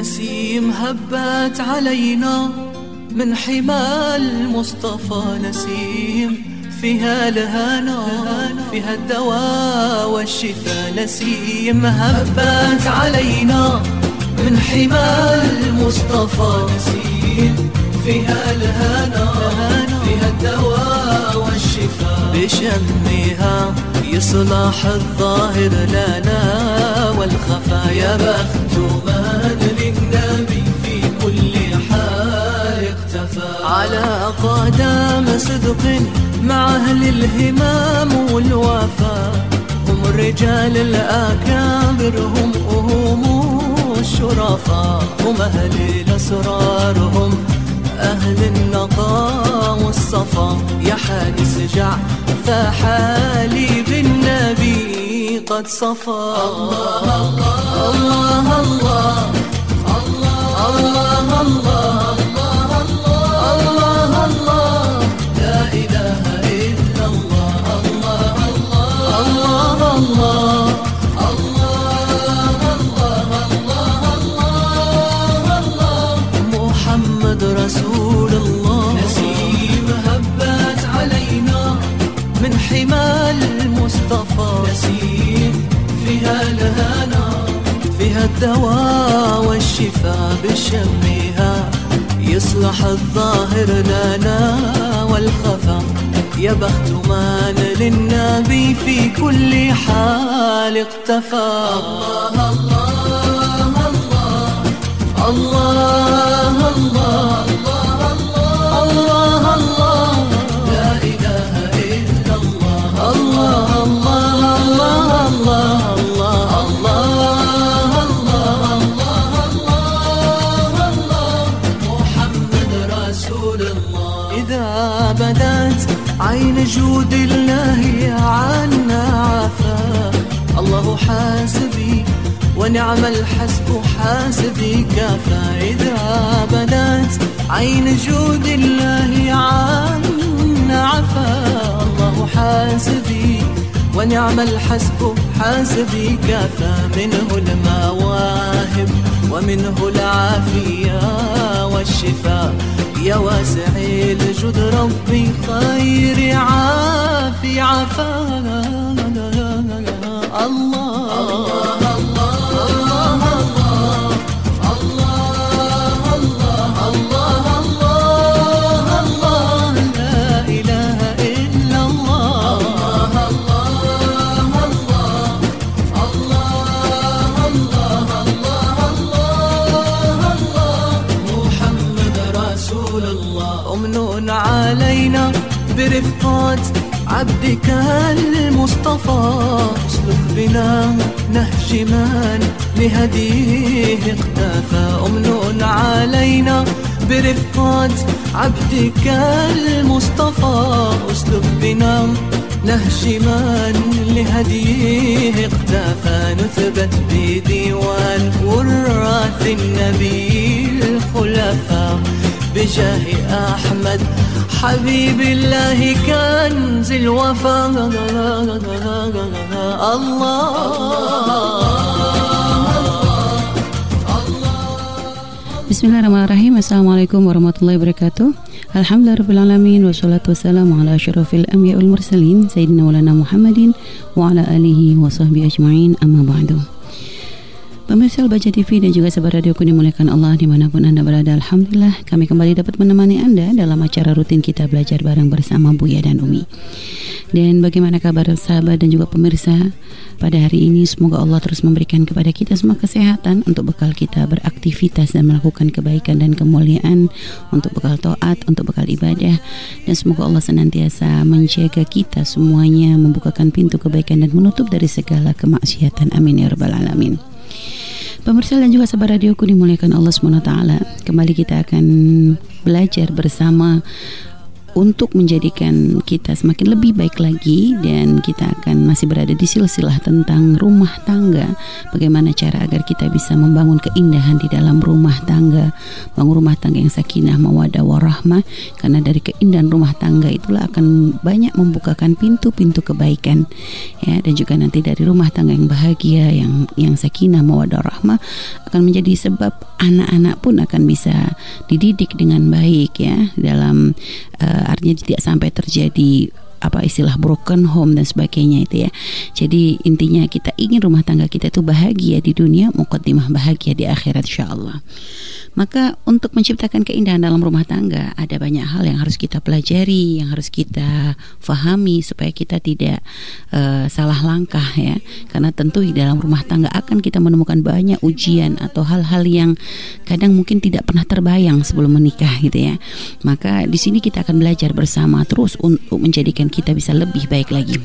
نسيم هبت علينا من حمى المصطفى نسيم. فيها الهنا فيها الدواء والشفاء نسيم. هبت علينا من حمى المصطفى نسيم. فيها الهنا فيها الدواء والشفاء. بشمها يصلح الظاهر لنا والخفا يا بخت للنبي على قدام صدق مع أهل الهمام والوفا هم الرجال الأكابر هم هم الشرفاء هم أهل الأسرار هم أهل النقاء والصفا يا حادث جع فحالي بالنبي قد صفى الله الله الله الله الله الله الله نسيم فيها الهنا فيها الدواء والشفاء بشمها. يصلح الظاهر لنا والخفا. يا بخت من للنبي في كل حال اقتفى. الله الله الله الله الله. جود الله عنا عفا. الله حاسبي ونعم الحسب حاسبي كفى إذا بدت عين جود الله عنا عفا. الله حاسبي ونعم الحسب حاسبي كفى منه المواهب ومنه العافية والشفاء. يا واسع الجود ربي خير عافي عفا الله لا برفقات عبدك المصطفى اسلك بنا نهج من لهديه اختفى أمن علينا برفقات عبدك المصطفى اسلك بنا نهج من لهديه اقتفى. نثبت بديوان وراث النبي الخلفاء بجاه أحمد حبيب الله كنز الوفا. الله. بسم الله الرحمن الرحيم السلام عليكم ورحمة الله وبركاته الحمد لله رب العالمين والصلاة والسلام على أشرف الأنبياء والمرسلين سيدنا مولانا محمد وعلى آله وصحبه أجمعين أما بعد Pemirsa Baca TV dan juga sahabat radioku dimuliakan Allah di mana pun Anda berada Alhamdulillah kami kembali dapat menemani Anda dalam acara rutin kita belajar bareng bersama Buya dan Umi. Dan bagaimana kabar sahabat dan juga pemirsa? Pada hari ini semoga Allah terus memberikan kepada kita semua kesehatan untuk bekal kita beraktivitas dan melakukan kebaikan dan kemuliaan untuk bekal taat, untuk bekal ibadah. Dan semoga Allah senantiasa menjaga kita semuanya membukakan pintu kebaikan dan menutup dari segala kemaksiatan. Amin ya rabbal alamin Pemirsa dan juga sahabat radioku dimuliakan Allah SWT Kembali kita akan belajar bersama untuk menjadikan kita semakin lebih baik lagi dan kita akan masih berada di silsilah tentang rumah tangga. Bagaimana cara agar kita bisa membangun keindahan di dalam rumah tangga? Bangun rumah tangga yang sakinah mawadah warahmah. Karena dari keindahan rumah tangga itulah akan banyak membukakan pintu-pintu kebaikan. Ya dan juga nanti dari rumah tangga yang bahagia yang yang sakinah mawadah warahmah akan menjadi sebab anak-anak pun akan bisa dididik dengan baik ya dalam uh, artinya tidak sampai terjadi apa istilah broken home dan sebagainya itu ya. Jadi intinya kita ingin rumah tangga kita itu bahagia di dunia, mukaddimah bahagia di akhirat insyaallah. Maka untuk menciptakan keindahan dalam rumah tangga ada banyak hal yang harus kita pelajari, yang harus kita fahami supaya kita tidak uh, salah langkah ya. Karena tentu di dalam rumah tangga akan kita menemukan banyak ujian atau hal-hal yang kadang mungkin tidak pernah terbayang sebelum menikah gitu ya. Maka di sini kita akan belajar bersama terus untuk menjadikan kita bisa lebih baik lagi.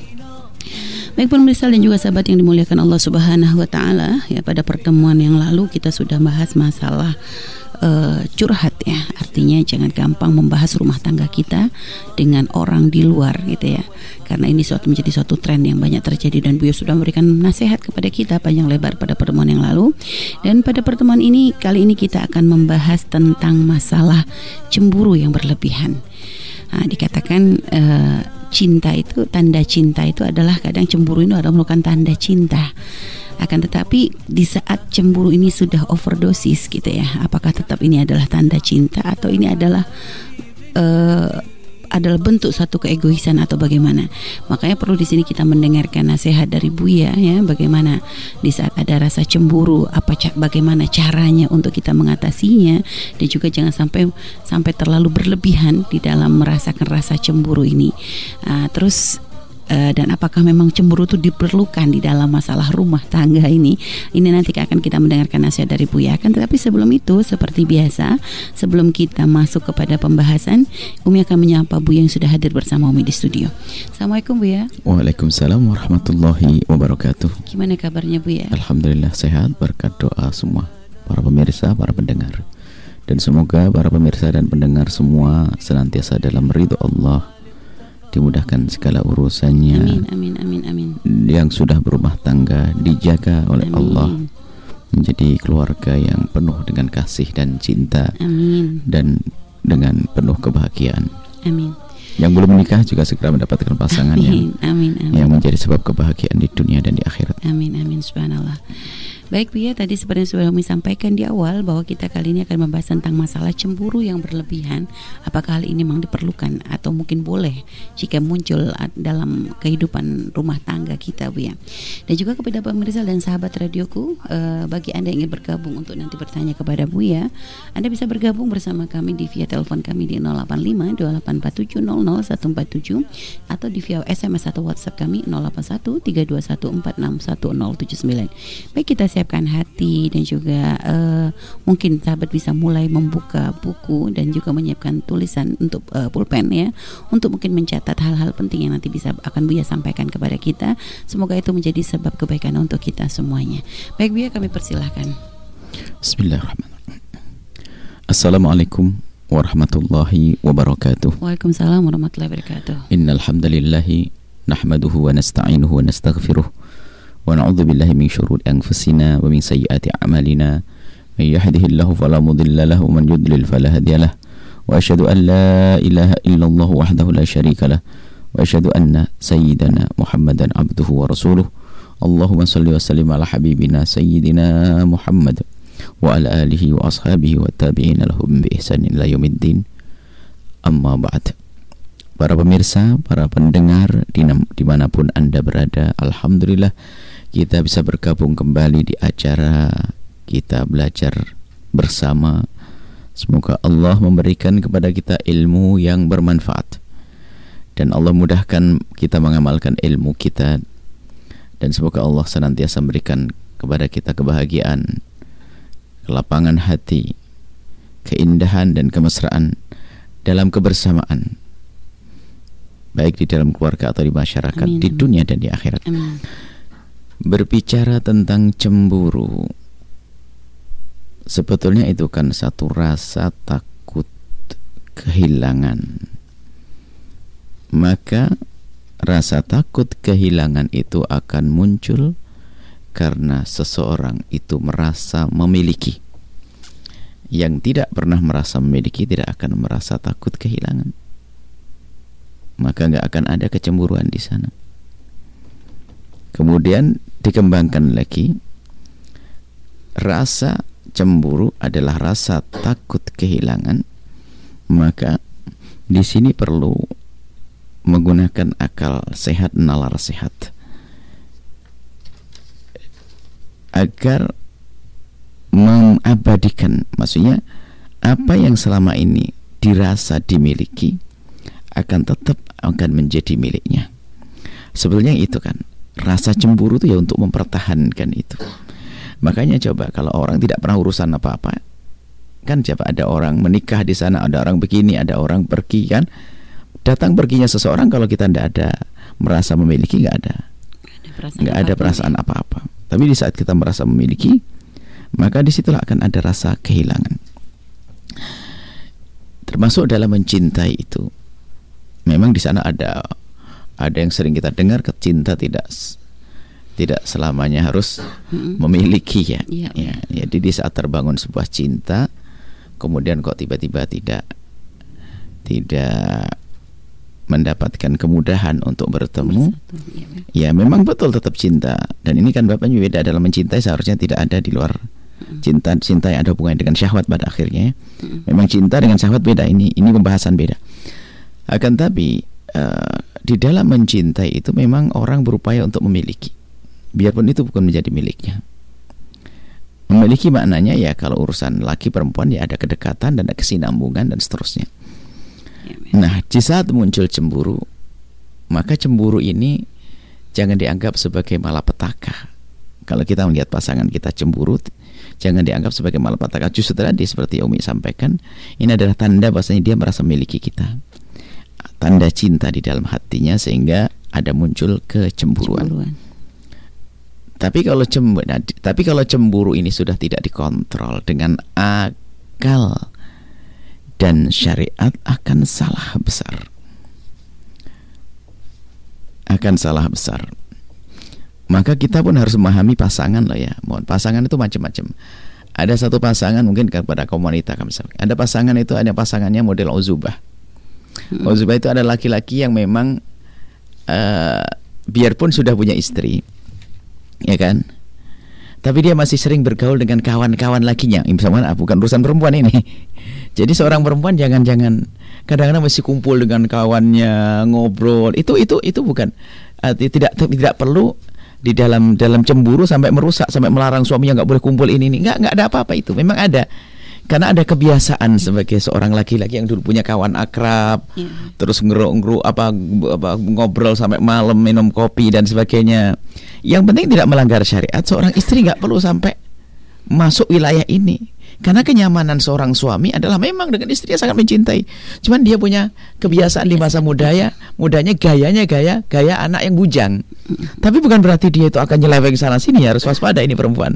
Baik pemirsa dan juga sahabat yang dimuliakan Allah Subhanahu wa taala, ya pada pertemuan yang lalu kita sudah bahas masalah uh, curhat ya. Artinya jangan gampang membahas rumah tangga kita dengan orang di luar gitu ya. Karena ini suatu menjadi suatu tren yang banyak terjadi dan Buya sudah memberikan nasihat kepada kita panjang lebar pada pertemuan yang lalu. Dan pada pertemuan ini kali ini kita akan membahas tentang masalah cemburu yang berlebihan. Nah, dikatakan uh, cinta itu tanda cinta itu adalah kadang cemburu ini adalah merupakan tanda cinta. Akan tetapi di saat cemburu ini sudah overdosis gitu ya apakah tetap ini adalah tanda cinta atau ini adalah uh, adalah bentuk satu keegoisan atau bagaimana. Makanya perlu di sini kita mendengarkan nasihat dari Buya ya bagaimana di saat ada rasa cemburu apa bagaimana caranya untuk kita mengatasinya dan juga jangan sampai sampai terlalu berlebihan di dalam merasakan rasa cemburu ini. Uh, terus uh, dan apakah memang cemburu itu diperlukan di dalam masalah rumah tangga ini? Ini nanti akan kita mendengarkan nasihat dari Buya. Kan tetapi sebelum itu seperti biasa sebelum kita masuk kepada pembahasan Umi akan menyapa Buya yang sudah hadir bersama Umi di studio. Assalamualaikum Buya. Waalaikumsalam warahmatullahi wabarakatuh. Gimana kabarnya Buya? Alhamdulillah sehat berkat doa semua para pemirsa para pendengar. Dan semoga para pemirsa dan pendengar semua senantiasa dalam ridho Allah dimudahkan segala urusannya. Amin, amin, amin, amin. Yang sudah berumah tangga dijaga oleh amin. Allah menjadi keluarga yang penuh dengan kasih dan cinta. Amin. Dan dengan penuh kebahagiaan. Amin. Yang belum menikah juga segera mendapatkan pasangan amin, yang amin, amin. yang menjadi sebab kebahagiaan di dunia dan di akhirat. Amin, amin, subhanallah. Baik Bia, tadi seperti yang sudah kami sampaikan di awal bahwa kita kali ini akan membahas tentang masalah cemburu yang berlebihan. Apakah hal ini memang diperlukan atau mungkin boleh jika muncul dalam kehidupan rumah tangga kita Bia. Dan juga kepada pemirsa dan sahabat radioku, eh, bagi Anda yang ingin bergabung untuk nanti bertanya kepada Buya, Anda bisa bergabung bersama kami di via telepon kami di 085 2847 00147 atau di via SMS atau WhatsApp kami 081 321 461079. Baik kita siapkan hati dan juga uh, mungkin sahabat bisa mulai membuka buku dan juga menyiapkan tulisan untuk uh, pulpen ya untuk mungkin mencatat hal-hal penting yang nanti bisa akan Buya sampaikan kepada kita. Semoga itu menjadi sebab kebaikan untuk kita semuanya. Baik Buya kami persilahkan. Bismillahirrahmanirrahim. Assalamualaikum warahmatullahi wabarakatuh. Waalaikumsalam warahmatullahi wabarakatuh. Innal hamdalillah nahmaduhu wa nasta'inuhu wa nastaghfiruh ونعوذ بالله من شرور أنفسنا ومن سيئات أعمالنا من يهده الله فلا مضل له ومن يضلل فلا هادي له وأشهد أن لا إله إلا الله وحده لا شريك له وأشهد أن سيدنا محمدا عبده ورسوله اللهم صل وسلم على حبيبنا سيدنا محمد وعلى آله وأصحابه والتابعين لهم بإحسان إلى يوم الدين أما بعد Para pemirsa, para pendengar di mana pun Anda berada, Alhamdulillah kita bisa bergabung kembali di acara kita belajar bersama. Semoga Allah memberikan kepada kita ilmu yang bermanfaat. Dan Allah mudahkan kita mengamalkan ilmu kita. Dan semoga Allah senantiasa memberikan kepada kita kebahagiaan, kelapangan hati, keindahan dan kemesraan dalam kebersamaan. Baik di dalam keluarga atau di masyarakat, amin, di dunia dan di akhirat. Amin berbicara tentang cemburu sebetulnya itu kan satu rasa takut kehilangan maka rasa takut kehilangan itu akan muncul karena seseorang itu merasa memiliki. Yang tidak pernah merasa memiliki tidak akan merasa takut kehilangan. Maka nggak akan ada kecemburuan di sana. Kemudian dikembangkan lagi. Rasa cemburu adalah rasa takut kehilangan. Maka di sini perlu menggunakan akal sehat nalar sehat. Agar mengabadikan maksudnya apa yang selama ini dirasa dimiliki akan tetap akan menjadi miliknya. Sebetulnya itu kan rasa cemburu itu ya untuk mempertahankan itu. Makanya coba kalau orang tidak pernah urusan apa-apa kan coba ada orang menikah di sana ada orang begini ada orang pergi kan? Datang perginya seseorang kalau kita tidak ada merasa memiliki nggak ada. Nggak ada perasaan apa-apa. tapi di saat kita merasa memiliki, maka di situlah akan ada rasa kehilangan. Termasuk dalam mencintai itu, memang di sana ada ada yang sering kita dengar kecinta tidak tidak selamanya harus memiliki ya. ya. ya. Jadi di saat terbangun sebuah cinta, kemudian kok tiba-tiba tidak tidak mendapatkan kemudahan untuk bertemu ya, ya memang betul tetap cinta dan ini kan bapaknya beda dalam mencintai seharusnya tidak ada di luar cinta cinta yang ada hubungannya dengan syahwat pada akhirnya ya. memang cinta dengan syahwat beda ini ini pembahasan beda akan tapi uh, di dalam mencintai itu memang orang berupaya untuk memiliki biarpun itu bukan menjadi miliknya memiliki maknanya ya kalau urusan laki perempuan ya ada kedekatan dan ada kesinambungan dan seterusnya Nah, di saat muncul cemburu, maka cemburu ini jangan dianggap sebagai malapetaka. Kalau kita melihat pasangan kita cemburu, jangan dianggap sebagai malapetaka. Justru tadi seperti Umi sampaikan, ini adalah tanda bahwasanya dia merasa memiliki kita. Tanda cinta di dalam hatinya sehingga ada muncul kecemburuan. Cemburuan. Tapi kalau cemburu, nah, tapi kalau cemburu ini sudah tidak dikontrol dengan akal dan syariat akan salah besar. Akan salah besar. Maka kita pun harus memahami pasangan lah ya. Mohon pasangan itu macam-macam. Ada satu pasangan mungkin kepada komunitas misalnya. Ada pasangan itu ada pasangannya model uzubah. Hmm. Uzubah itu ada laki-laki yang memang uh, biarpun sudah punya istri, ya kan? Tapi dia masih sering bergaul dengan kawan-kawan lakinya. Misalnya bukan urusan perempuan ini jadi seorang perempuan jangan-jangan kadang-kadang masih kumpul dengan kawannya ngobrol. Itu itu itu bukan uh, tidak tidak perlu di dalam dalam cemburu sampai merusak sampai melarang suaminya nggak boleh kumpul ini ini nggak nggak ada apa-apa itu memang ada karena ada kebiasaan sebagai seorang laki-laki yang dulu punya kawan akrab yeah. terus ngeruk-ngeruk apa, apa ngobrol sampai malam minum kopi dan sebagainya yang penting tidak melanggar syariat seorang istri nggak perlu sampai masuk wilayah ini karena kenyamanan seorang suami adalah memang dengan istrinya sangat mencintai. Cuman dia punya kebiasaan di masa muda ya, mudanya gayanya gaya gaya anak yang bujang. Tapi bukan berarti dia itu akan nyeleweng sana sini ya, harus waspada ini perempuan.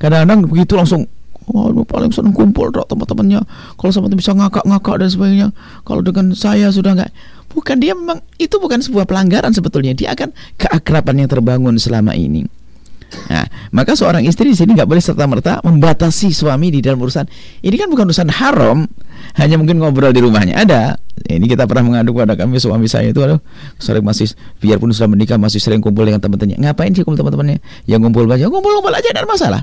Kadang-kadang begitu langsung Oh, paling senang kumpul dok teman-temannya. Kalau sama bisa ngakak-ngakak dan sebagainya. Kalau dengan saya sudah nggak, bukan dia memang itu bukan sebuah pelanggaran sebetulnya. Dia akan keakraban yang terbangun selama ini. Nah, maka seorang istri di sini nggak boleh serta merta membatasi suami di dalam urusan. Ini kan bukan urusan haram, hanya mungkin ngobrol di rumahnya ada. Ini kita pernah mengadu pada kami suami saya itu, aduh, sering masih biarpun sudah menikah masih sering kumpul dengan teman-temannya. Ngapain sih kumpul teman-temannya? Yang ngumpul aja, ngumpul-ngumpul aja, ada masalah.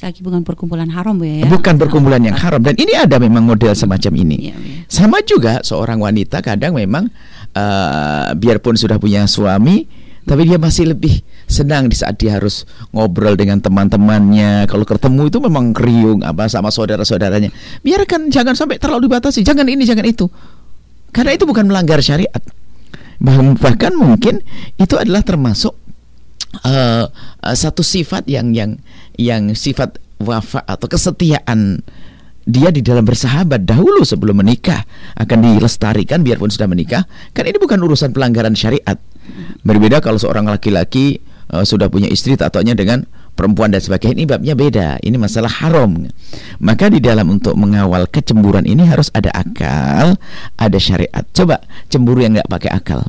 Lagi bukan perkumpulan haram bu ya? Bukan perkumpulan yang haram dan ini ada memang model semacam ini. Ya, ya. Sama juga seorang wanita kadang memang uh, biarpun sudah punya suami tapi dia masih lebih senang di saat dia harus ngobrol dengan teman-temannya. Kalau ketemu itu memang kriung apa sama saudara-saudaranya. Biarkan jangan sampai terlalu dibatasi. Jangan ini, jangan itu. Karena itu bukan melanggar syariat. Bahkan mungkin itu adalah termasuk uh, satu sifat yang yang yang sifat wafa atau kesetiaan dia di dalam bersahabat dahulu sebelum menikah akan dilestarikan biarpun sudah menikah. Kan ini bukan urusan pelanggaran syariat. Berbeda kalau seorang laki-laki uh, sudah punya istri tatonya dengan perempuan dan sebagainya. Ini babnya beda. Ini masalah haram. Maka di dalam untuk mengawal kecemburuan ini harus ada akal ada syariat. Coba cemburu yang nggak pakai akal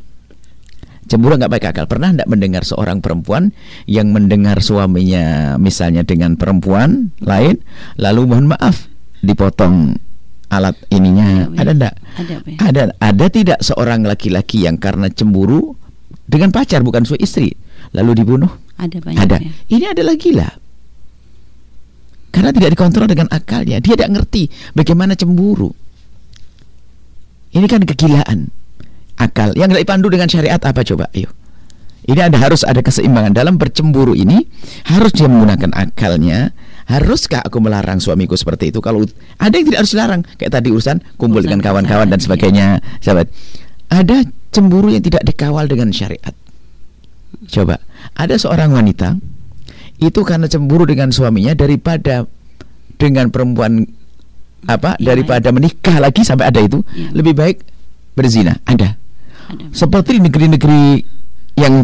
cemburu nggak pakai akal. Pernah nggak mendengar seorang perempuan yang mendengar suaminya misalnya dengan perempuan lain lalu mohon maaf dipotong alat ininya? Ada, ada enggak Ada, ada ada tidak seorang laki-laki yang karena cemburu dengan pacar bukan suami istri lalu dibunuh? Ada banyak. ada. ya. ini adalah gila. Karena tidak dikontrol dengan akalnya. Dia tidak ngerti bagaimana cemburu. Ini kan kegilaan akal. Yang tidak dipandu dengan syariat apa coba? Ayo. Ini ada harus ada keseimbangan. Dalam bercemburu ini harus dia menggunakan akalnya. Haruskah aku melarang suamiku seperti itu? Kalau ada yang tidak harus dilarang. Kayak tadi urusan kumpul Urusan dengan kawan-kawan dan pacaran, sebagainya sahabat. Ada cemburu yang tidak dikawal dengan syariat. Coba. Ada seorang wanita itu karena cemburu dengan suaminya daripada dengan perempuan apa Yang daripada menikah lagi sampai ada itu Ya. lebih baik berzina. Ada. Seperti negeri-negeri yang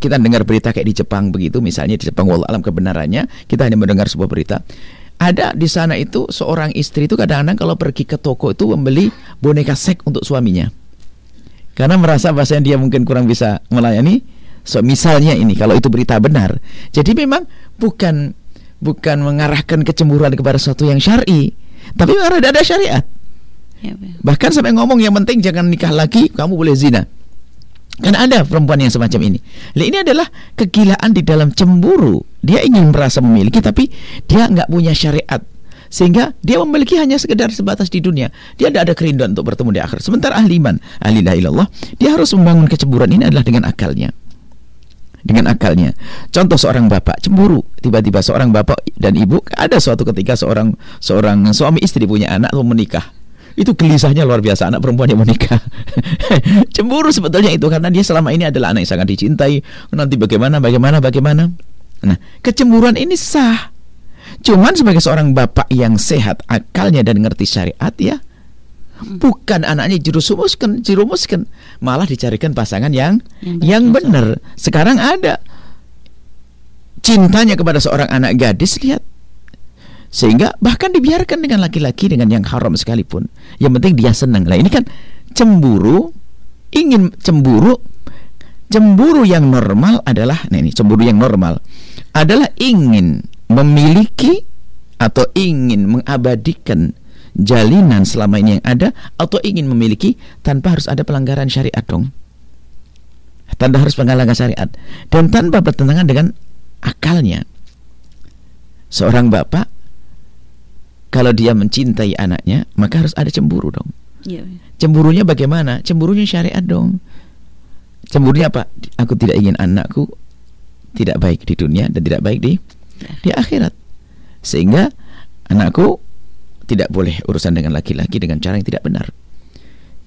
kita dengar berita kayak di Jepang begitu misalnya di Jepang wallah alam kebenarannya kita hanya mendengar sebuah berita. Ada di sana itu seorang istri itu kadang-kadang kalau pergi ke toko itu membeli boneka seks untuk suaminya. Karena merasa bahasanya dia mungkin kurang bisa melayani so misalnya ini kalau itu berita benar. Jadi memang bukan bukan mengarahkan kecemburuan kepada sesuatu yang syar'i tapi mengarah ada syariat Ya. Bahkan sampai ngomong yang penting jangan nikah lagi, kamu boleh zina. Kan ada perempuan yang semacam ini. Nah, ini adalah kegilaan di dalam cemburu. Dia ingin merasa memiliki tapi dia nggak punya syariat. Sehingga dia memiliki hanya sekedar sebatas di dunia. Dia tidak ada kerinduan untuk bertemu di akhir. Sementara ahli iman, ahli la ilallah, dia harus membangun kecemburuan ini adalah dengan akalnya. Dengan akalnya. Contoh seorang bapak cemburu, tiba-tiba seorang bapak dan ibu ada suatu ketika seorang seorang suami istri punya anak atau menikah itu gelisahnya luar biasa. Anak perempuan yang menikah. Cemburu sebetulnya itu karena dia selama ini adalah anak yang sangat dicintai. Nanti bagaimana bagaimana bagaimana? Nah kecemburuan ini sah. Cuman sebagai seorang bapak yang sehat akalnya dan ngerti syariat ya bukan anaknya jerumuskan jerumuskan malah dicarikan pasangan yang Yang benar. Sekarang ada. Cintanya kepada seorang anak gadis lihat sehingga bahkan dibiarkan dengan laki-laki dengan yang haram sekalipun. Yang penting dia senang lah. Ini kan cemburu ingin cemburu. Cemburu yang normal adalah nah ini cemburu yang normal adalah ingin memiliki atau ingin mengabadikan jalinan selama ini yang ada atau ingin memiliki tanpa harus ada pelanggaran syariat dong. Tanpa harus pelanggaran syariat. Dan tanpa bertentangan dengan akalnya. Seorang bapak kalau dia mencintai anaknya maka harus ada cemburu dong. Pak. cemburunya bagaimana? Cemburunya syariat dong. Cemburunya apa? Aku tidak ingin anakku tidak baik di dunia dan tidak baik di di akhirat. Sehingga anakku tidak boleh urusan dengan laki-laki dengan cara yang tidak benar.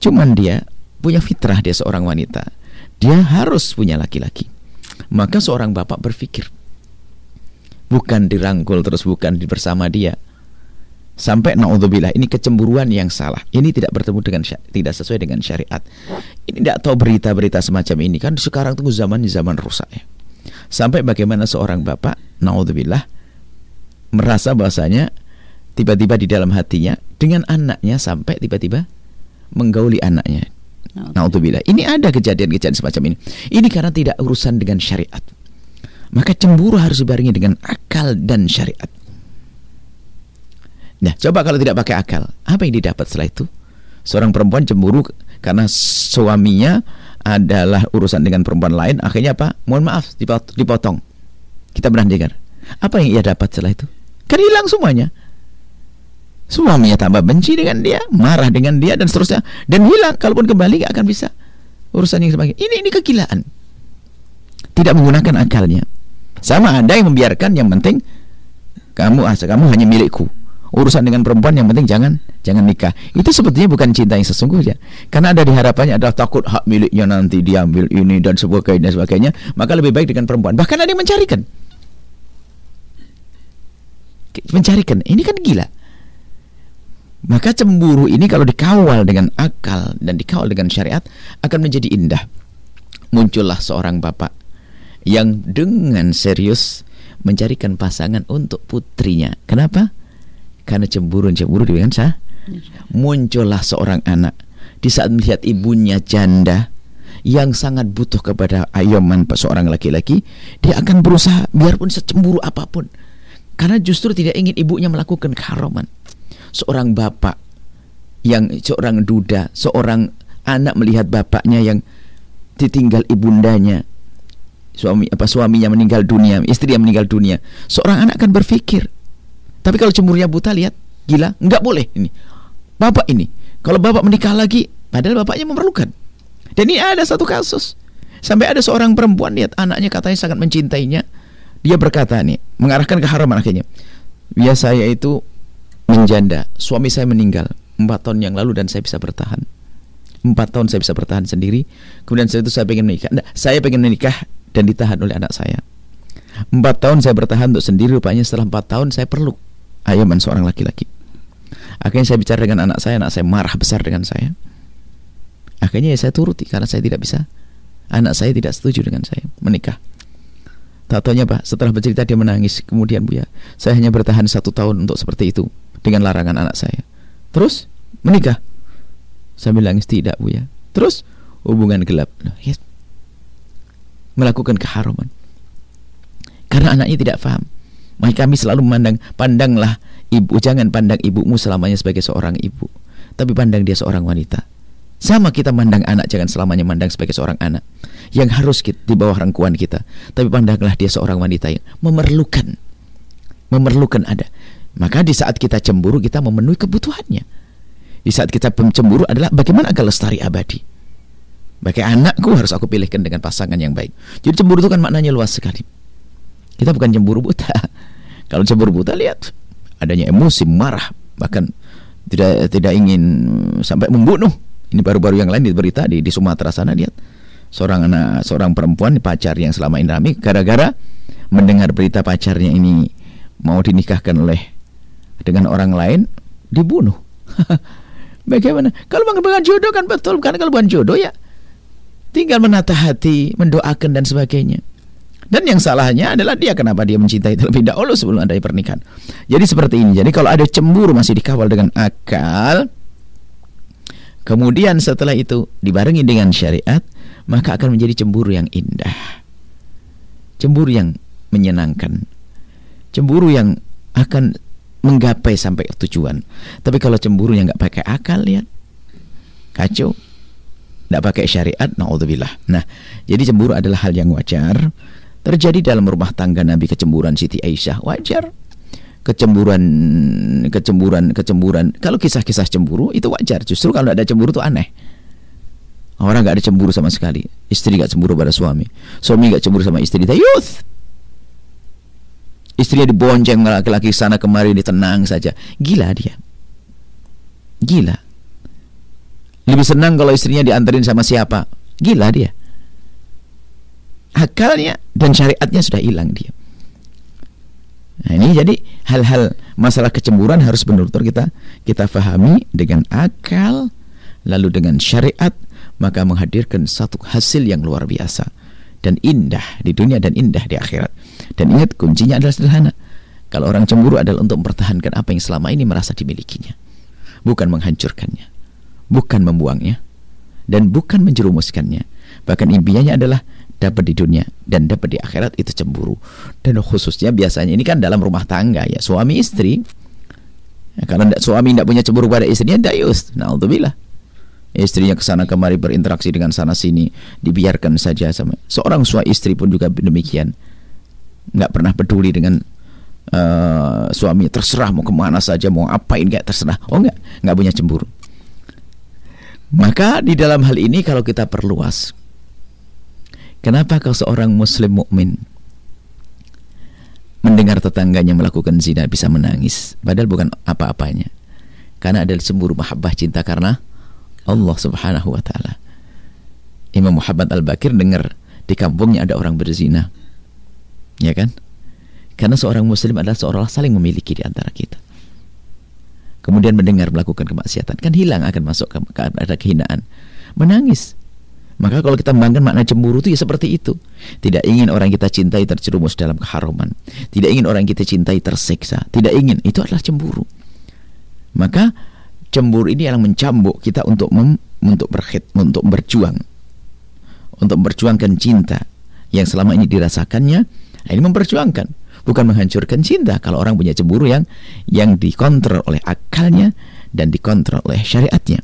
Cuman dia punya fitrah dia seorang wanita. Dia harus punya laki-laki. Maka seorang bapak berpikir bukan dirangkul terus bukan bersama dia sampai naudzubillah ini kecemburuan yang salah ini tidak bertemu dengan tidak sesuai dengan syariat ini tidak tahu berita-berita semacam ini kan sekarang tunggu zaman zaman rusak ya sampai bagaimana seorang bapak naudzubillah merasa bahasanya tiba-tiba di dalam hatinya dengan anaknya sampai tiba-tiba menggauli anaknya Naudzubillah. Ini ada kejadian-kejadian semacam ini. Ini karena tidak urusan dengan syariat. Maka cemburu harus dibarengi dengan akal dan syariat. Nah, coba kalau tidak pakai akal, apa yang didapat setelah itu? Seorang perempuan cemburu karena suaminya adalah urusan dengan perempuan lain, akhirnya apa? Mohon maaf, dipot- dipotong. Kita pernah dengar. Apa yang ia dapat setelah itu? Kan hilang semuanya. Suaminya tambah benci dengan dia, marah dengan dia dan seterusnya dan hilang. Kalaupun kembali gak akan bisa urusan yang sebagainya. Ini ini kegilaan. Tidak menggunakan akalnya. Sama ada yang membiarkan yang penting kamu asa kamu hanya milikku. Urusan dengan perempuan yang penting jangan jangan nikah. Itu sebetulnya bukan cinta yang sesungguhnya. Karena ada diharapannya adalah takut hak miliknya nanti diambil ini dan sebagainya sebagainya. Maka lebih baik dengan perempuan. Bahkan ada yang mencarikan. Mencarikan. Ini kan gila. Maka cemburu ini kalau dikawal dengan akal dan dikawal dengan syariat akan menjadi indah. Muncullah seorang bapak yang dengan serius mencarikan pasangan untuk putrinya. Kenapa? Karena cemburu-cemburu dengan sah. Muncullah seorang anak di saat melihat ibunya janda yang sangat butuh kepada ayoman seorang laki-laki, dia akan berusaha biarpun secemburu apa pun. Karena justru tidak ingin ibunya melakukan keharaman. Seorang bapak yang seorang duda, seorang anak melihat bapaknya yang ditinggal ibundanya, suami apa suaminya meninggal dunia, istri yang meninggal dunia, seorang anak akan berpikir. Tapi kalau cemburunya buta lihat, gila, nggak boleh ini. Bapak ini, kalau bapak menikah lagi, padahal bapaknya memerlukan. Dan ini ada satu kasus. Sampai ada seorang perempuan lihat anaknya katanya sangat mencintainya. Dia berkata nih, mengarahkan ke haram akhirnya. Ya saya itu menjanda, suami saya meninggal empat tahun yang lalu dan saya bisa bertahan. Empat tahun saya bisa bertahan sendiri. Kemudian setelah itu saya pengen menikah. Nah, saya pengen menikah dan ditahan oleh anak saya. Empat tahun saya bertahan untuk sendiri. Rupanya setelah empat tahun saya perlu ayaman seorang laki-laki. Akhirnya saya bicara dengan anak saya. Anak saya marah besar dengan saya. Akhirnya ya saya turuti karena saya tidak bisa. Anak saya tidak setuju dengan saya menikah. Tak Pak, setelah bercerita dia menangis. Kemudian Bu ya, saya hanya bertahan satu tahun untuk seperti itu dengan larangan anak saya. Terus menikah. Saya bilang tidak Bu ya. Terus hubungan gelap. Nah, ya. Melakukan keharaman. Karena anaknya tidak paham. Maka kami selalu memandang, pandanglah ibu, jangan pandang ibumu selamanya sebagai seorang ibu, tapi pandang dia seorang wanita. Sama kita mandang anak jangan selamanya mandang sebagai seorang anak yang harus kita, di bawah rangkuan kita, tapi pandanglah dia seorang wanita yang memerlukan memerlukan ada. Maka di saat kita cemburu kita memenuhi kebutuhannya. Di saat kita cemburu adalah bagaimana agar lestari abadi. Bagi anakku harus aku pilihkan dengan pasangan yang baik. Jadi cemburu itu kan maknanya luas sekali. Kita bukan cemburu buta. Kalau cemburu buta lihat adanya emosi, marah, bahkan tidak tidak ingin sampai membunuh ini baru-baru yang lain di berita di, di Sumatera sana lihat seorang anak seorang perempuan pacar yang selama ini rame gara-gara mendengar berita pacarnya ini mau dinikahkan oleh dengan orang lain dibunuh. Bagaimana? Kalau bukan jodoh kan betul karena kalau bukan jodoh ya tinggal menata hati, mendoakan dan sebagainya. Dan yang salahnya adalah dia kenapa dia mencintai terlebih dahulu sebelum ada pernikahan. Jadi seperti ini. Jadi kalau ada cemburu masih dikawal dengan akal, Kemudian setelah itu dibarengi dengan syariat, maka akan menjadi cemburu yang indah. Cemburu yang menyenangkan. Cemburu yang akan menggapai sampai tujuan. Tapi kalau cemburu yang nggak pakai akal lihat kacau. Nggak pakai syariat, naudzubillah. Nah, jadi cemburu adalah hal yang wajar. Terjadi dalam rumah tangga Nabi kecemburuan Siti Aisyah, wajar. Kecemburuan kecemburuan kecemburuan kalau kisah-kisah cemburu itu wajar. Justru kalau ada cemburu itu aneh. Orang nggak ada cemburu sama sekali. Istri nggak cemburu pada suami. Suami nggak cemburu sama istri. Youth. Istrinya dibonceng laki-laki sana kemari ditenang saja. Gila dia. Gila. Lebih senang kalau istrinya diantarin sama siapa. Gila dia akalnya dan syariatnya sudah hilang dia Nah, ini jadi hal-hal masalah kecemburuan harus benar-benar kita kita fahami dengan akal lalu dengan syariat maka menghadirkan satu hasil yang luar biasa dan indah di dunia dan indah di akhirat. Dan ingat kuncinya adalah sederhana. Kalau orang cemburu adalah untuk mempertahankan apa yang selama ini merasa dimilikinya. Bukan menghancurkannya. Bukan membuangnya. Dan bukan menjerumuskannya. Bahkan impiannya adalah dapat di dunia dan dapat di akhirat itu cemburu. Dan khususnya biasanya ini kan dalam rumah tangga ya. Suami istri ya, tidak suami tidak punya cemburu pada istrinya dayus naudzubillah. Istrinya ke sana kemari berinteraksi dengan sana sini dibiarkan saja sama seorang suami istri pun juga demikian. Nggak pernah peduli dengan uh, suami terserah mau ke mana saja mau apain nggak terserah. Oh nggak. Nggak punya cemburu. Maka di dalam hal ini kalau kita perluas Kenapa kalau seorang muslim mukmin mendengar tetangganya melakukan zina bisa menangis padahal bukan apa-apanya? Karena ada cemburu mahabbah cinta karena Allah Subhanahu wa taala. Imam Muhammad Al-Bakir dengar di kampungnya ada orang berzina. Ya kan? Karena seorang muslim adalah seorang saling memiliki di antara kita. Kemudian mendengar melakukan kemaksiatan, kan hilang akan masuk ke, ke ada kehinaan. Menangis Maka kalau kita membanggakan makna cemburu itu ya seperti itu. Tidak ingin orang kita cintai terjerumus dalam keharaman. Tidak ingin orang kita cintai tersiksa. Tidak ingin. Itu adalah cemburu. Maka cemburu ini yang mencambuk kita untuk mem, untuk berkhid, untuk berjuang. Untuk memperjuangkan cinta yang selama ini dirasakannya. Ini memperjuangkan, bukan menghancurkan cinta. Kalau orang punya cemburu yang yang dikontrol oleh akalnya dan dikontrol oleh syariatnya.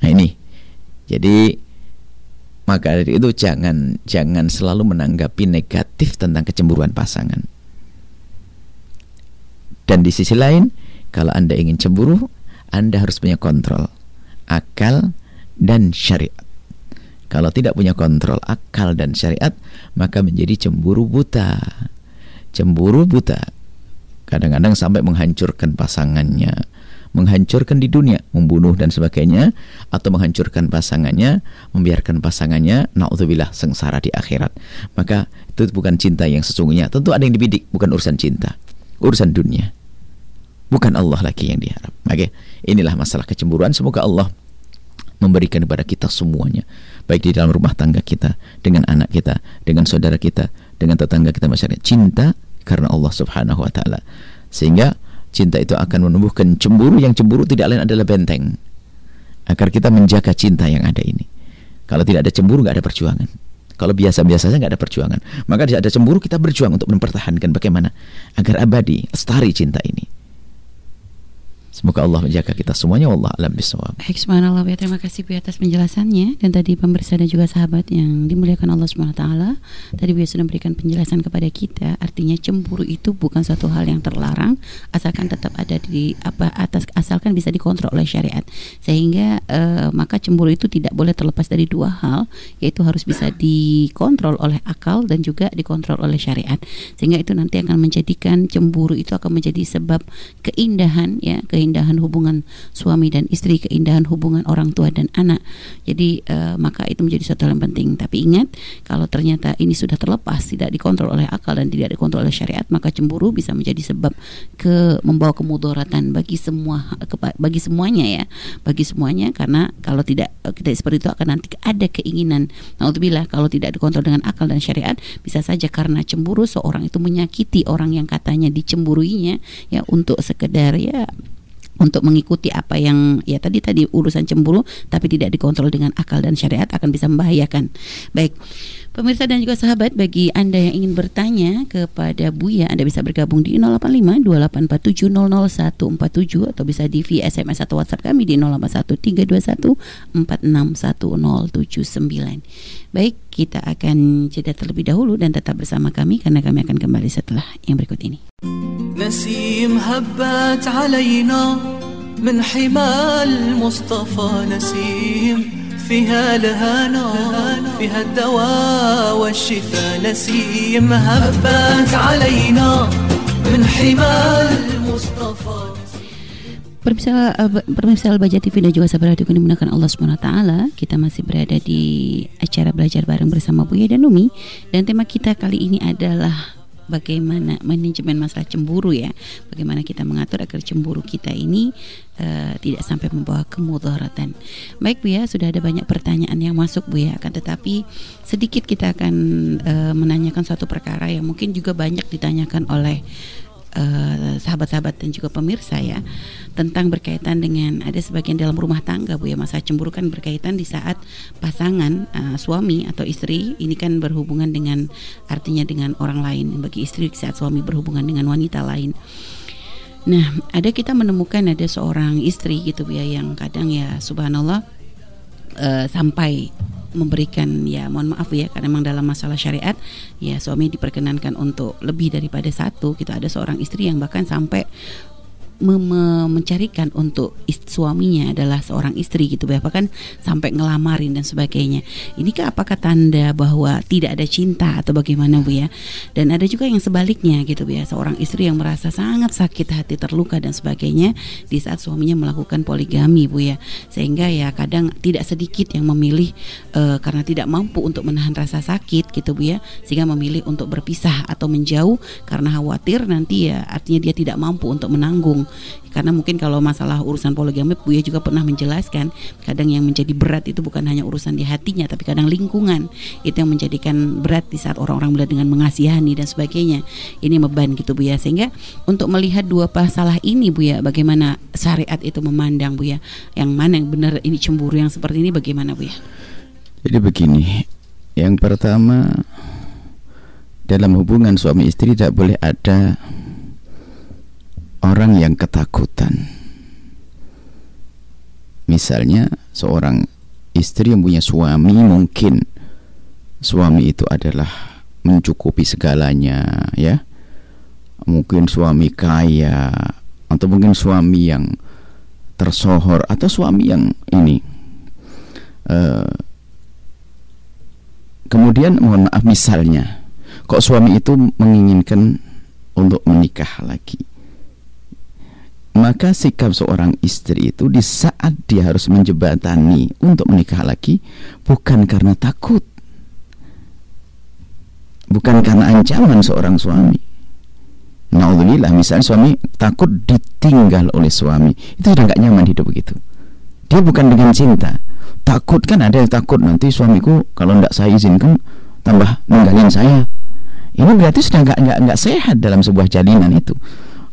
Nah ini. Jadi maka dari itu jangan jangan selalu menanggapi negatif tentang kecemburuan pasangan. Dan di sisi lain, kalau Anda ingin cemburu, Anda harus punya kontrol akal dan syariat. Kalau tidak punya kontrol akal dan syariat, maka menjadi cemburu buta. Cemburu buta. Kadang-kadang sampai menghancurkan pasangannya, menghancurkan di dunia, membunuh dan sebagainya, atau menghancurkan pasangannya, membiarkan pasangannya, naudzubillah sengsara di akhirat. Maka itu bukan cinta yang sesungguhnya. Tentu ada yang dibidik, bukan urusan cinta, urusan dunia. Bukan Allah lagi yang diharap. Oke, inilah masalah kecemburuan. Semoga Allah memberikan kepada kita semuanya, baik di dalam rumah tangga kita, dengan anak kita, dengan saudara kita, dengan tetangga kita masyarakat. Cinta karena Allah Subhanahu wa taala. Sehingga cinta itu akan menumbuhkan cemburu. Yang cemburu tidak lain adalah benteng. Agar kita menjaga cinta yang ada ini. Kalau tidak ada cemburu nggak ada perjuangan. Kalau biasa-biasa saja nggak ada perjuangan. Maka ada cemburu kita berjuang untuk mempertahankan bagaimana agar abadi lestari cinta ini Semoga Allah menjaga kita semuanya. Allah alam bisawab. Baik, subhanallah ya terima kasih Bu atas penjelasannya dan tadi pemirsa dan juga sahabat yang dimuliakan Allah taala. Tadi Bu sudah memberikan penjelasan kepada kita artinya cemburu itu bukan suatu hal yang terlarang asalkan tetap ada di apa atas asalkan bisa dikontrol oleh syariat. Sehingga eh, maka cemburu itu tidak boleh terlepas dari dua hal yaitu harus bisa dikontrol oleh akal dan juga dikontrol oleh syariat. Sehingga itu nanti akan menjadikan cemburu itu akan menjadi sebab keindahan ya, keindahan keindahan hubungan suami dan istri, keindahan hubungan orang tua dan anak. Jadi uh, maka itu menjadi suatu hal yang penting. Tapi ingat kalau ternyata ini sudah terlepas, tidak dikontrol oleh akal dan tidak dikontrol oleh syariat, maka cemburu bisa menjadi sebab ke membawa kemudaratan bagi semua bagi semuanya ya, bagi semuanya karena kalau tidak kita seperti itu akan nanti ada keinginan. Naudzubillah kalau tidak dikontrol dengan akal dan syariat bisa saja karena cemburu seorang itu menyakiti orang yang katanya dicemburuinya ya untuk sekedar ya untuk mengikuti apa yang ya tadi tadi urusan cemburu tapi tidak dikontrol dengan akal dan syariat akan bisa membahayakan. Baik. Pemirsa dan juga sahabat, bagi Anda yang ingin bertanya kepada Buya, Anda bisa bergabung di 085 287 atau bisa di via SMS atau WhatsApp kami di 081321 Baik, kita akan jeda terlebih dahulu dan tetap bersama kami karena kami akan kembali setelah yang berikut ini. نسيم هبت علينا من حمى المصطفى نسيم فيها الهنا فيها الدواء والشفاء نسيم هبت علينا من حمى المصطفى Pemirsa, pemirsa Al-Baja TV dan juga sahabat radio menggunakan Allah SWT Kita masih berada di acara belajar bareng bersama Buya dan Umi Dan tema kita kali ini adalah bagaimana manajemen masalah cemburu ya. Bagaimana kita mengatur agar cemburu kita ini uh, tidak sampai membawa kemudaratan. Baik Bu ya sudah ada banyak pertanyaan yang masuk Bu ya akan tetapi sedikit kita akan uh, menanyakan satu perkara yang mungkin juga banyak ditanyakan oleh sahabat sahabat-sahabat dan juga pemirsa ya tentang berkaitan dengan ada sebagian dalam rumah tangga bu ya masa cemburu kan berkaitan di saat pasangan uh, suami atau istri ini kan berhubungan dengan artinya dengan orang lain bagi istri saat suami berhubungan dengan wanita lain. Nah, ada kita menemukan ada seorang istri gitu ya yang kadang ya subhanallah uh, sampai memberikan ya mohon maaf ya karena memang dalam masalah syariat ya suami diperkenankan untuk lebih daripada satu. Kita ada seorang istri yang bahkan sampai mencarikan untuk suaminya adalah seorang istri gitu bahkan sampai ngelamarin dan sebagainya. Ini kan apakah tanda bahwa tidak ada cinta atau bagaimana bu ya? Dan ada juga yang sebaliknya gitu ya. Seorang istri yang merasa sangat sakit hati terluka dan sebagainya di saat suaminya melakukan poligami bu ya. Sehingga ya kadang tidak sedikit yang memilih uh, karena tidak mampu untuk menahan rasa sakit gitu bu ya sehingga memilih untuk berpisah atau menjauh karena khawatir nanti ya artinya dia tidak mampu untuk menanggung Karena mungkin kalau masalah urusan poligami Buya juga pernah menjelaskan kadang yang menjadi berat itu bukan hanya urusan di hatinya tapi kadang lingkungan itu yang menjadikan berat di saat orang-orang melihat dengan mengasihani dan sebagainya. Ini beban gitu Bu ya. Sehingga untuk melihat dua masalah ini Bu ya, bagaimana syariat itu memandang Bu ya. Yang mana yang benar ini cemburu yang seperti ini bagaimana Bu ya? Jadi begini, yang pertama dalam hubungan suami istri tidak boleh ada orang yang ketakutan. Misalnya seorang istri yang punya suami mungkin suami itu adalah mencukupi segalanya ya. Mungkin suami kaya atau mungkin suami yang tersohor atau suami yang ini uh, Kemudian mohon maaf misalnya kok suami itu menginginkan untuk menikah lagi. Maka sikap seorang istri itu di saat dia harus menjebatani untuk menikah lagi bukan karena takut. Bukan karena ancaman seorang suami. Naudzubillah misalnya suami takut ditinggal oleh suami itu sudah nggak nyaman hidup begitu dia bukan dengan cinta takut kan ada yang takut nanti suamiku kalau tidak saya izinkan tambah ninggalin saya ini berarti sudah nggak nggak nggak sehat dalam sebuah jalinan itu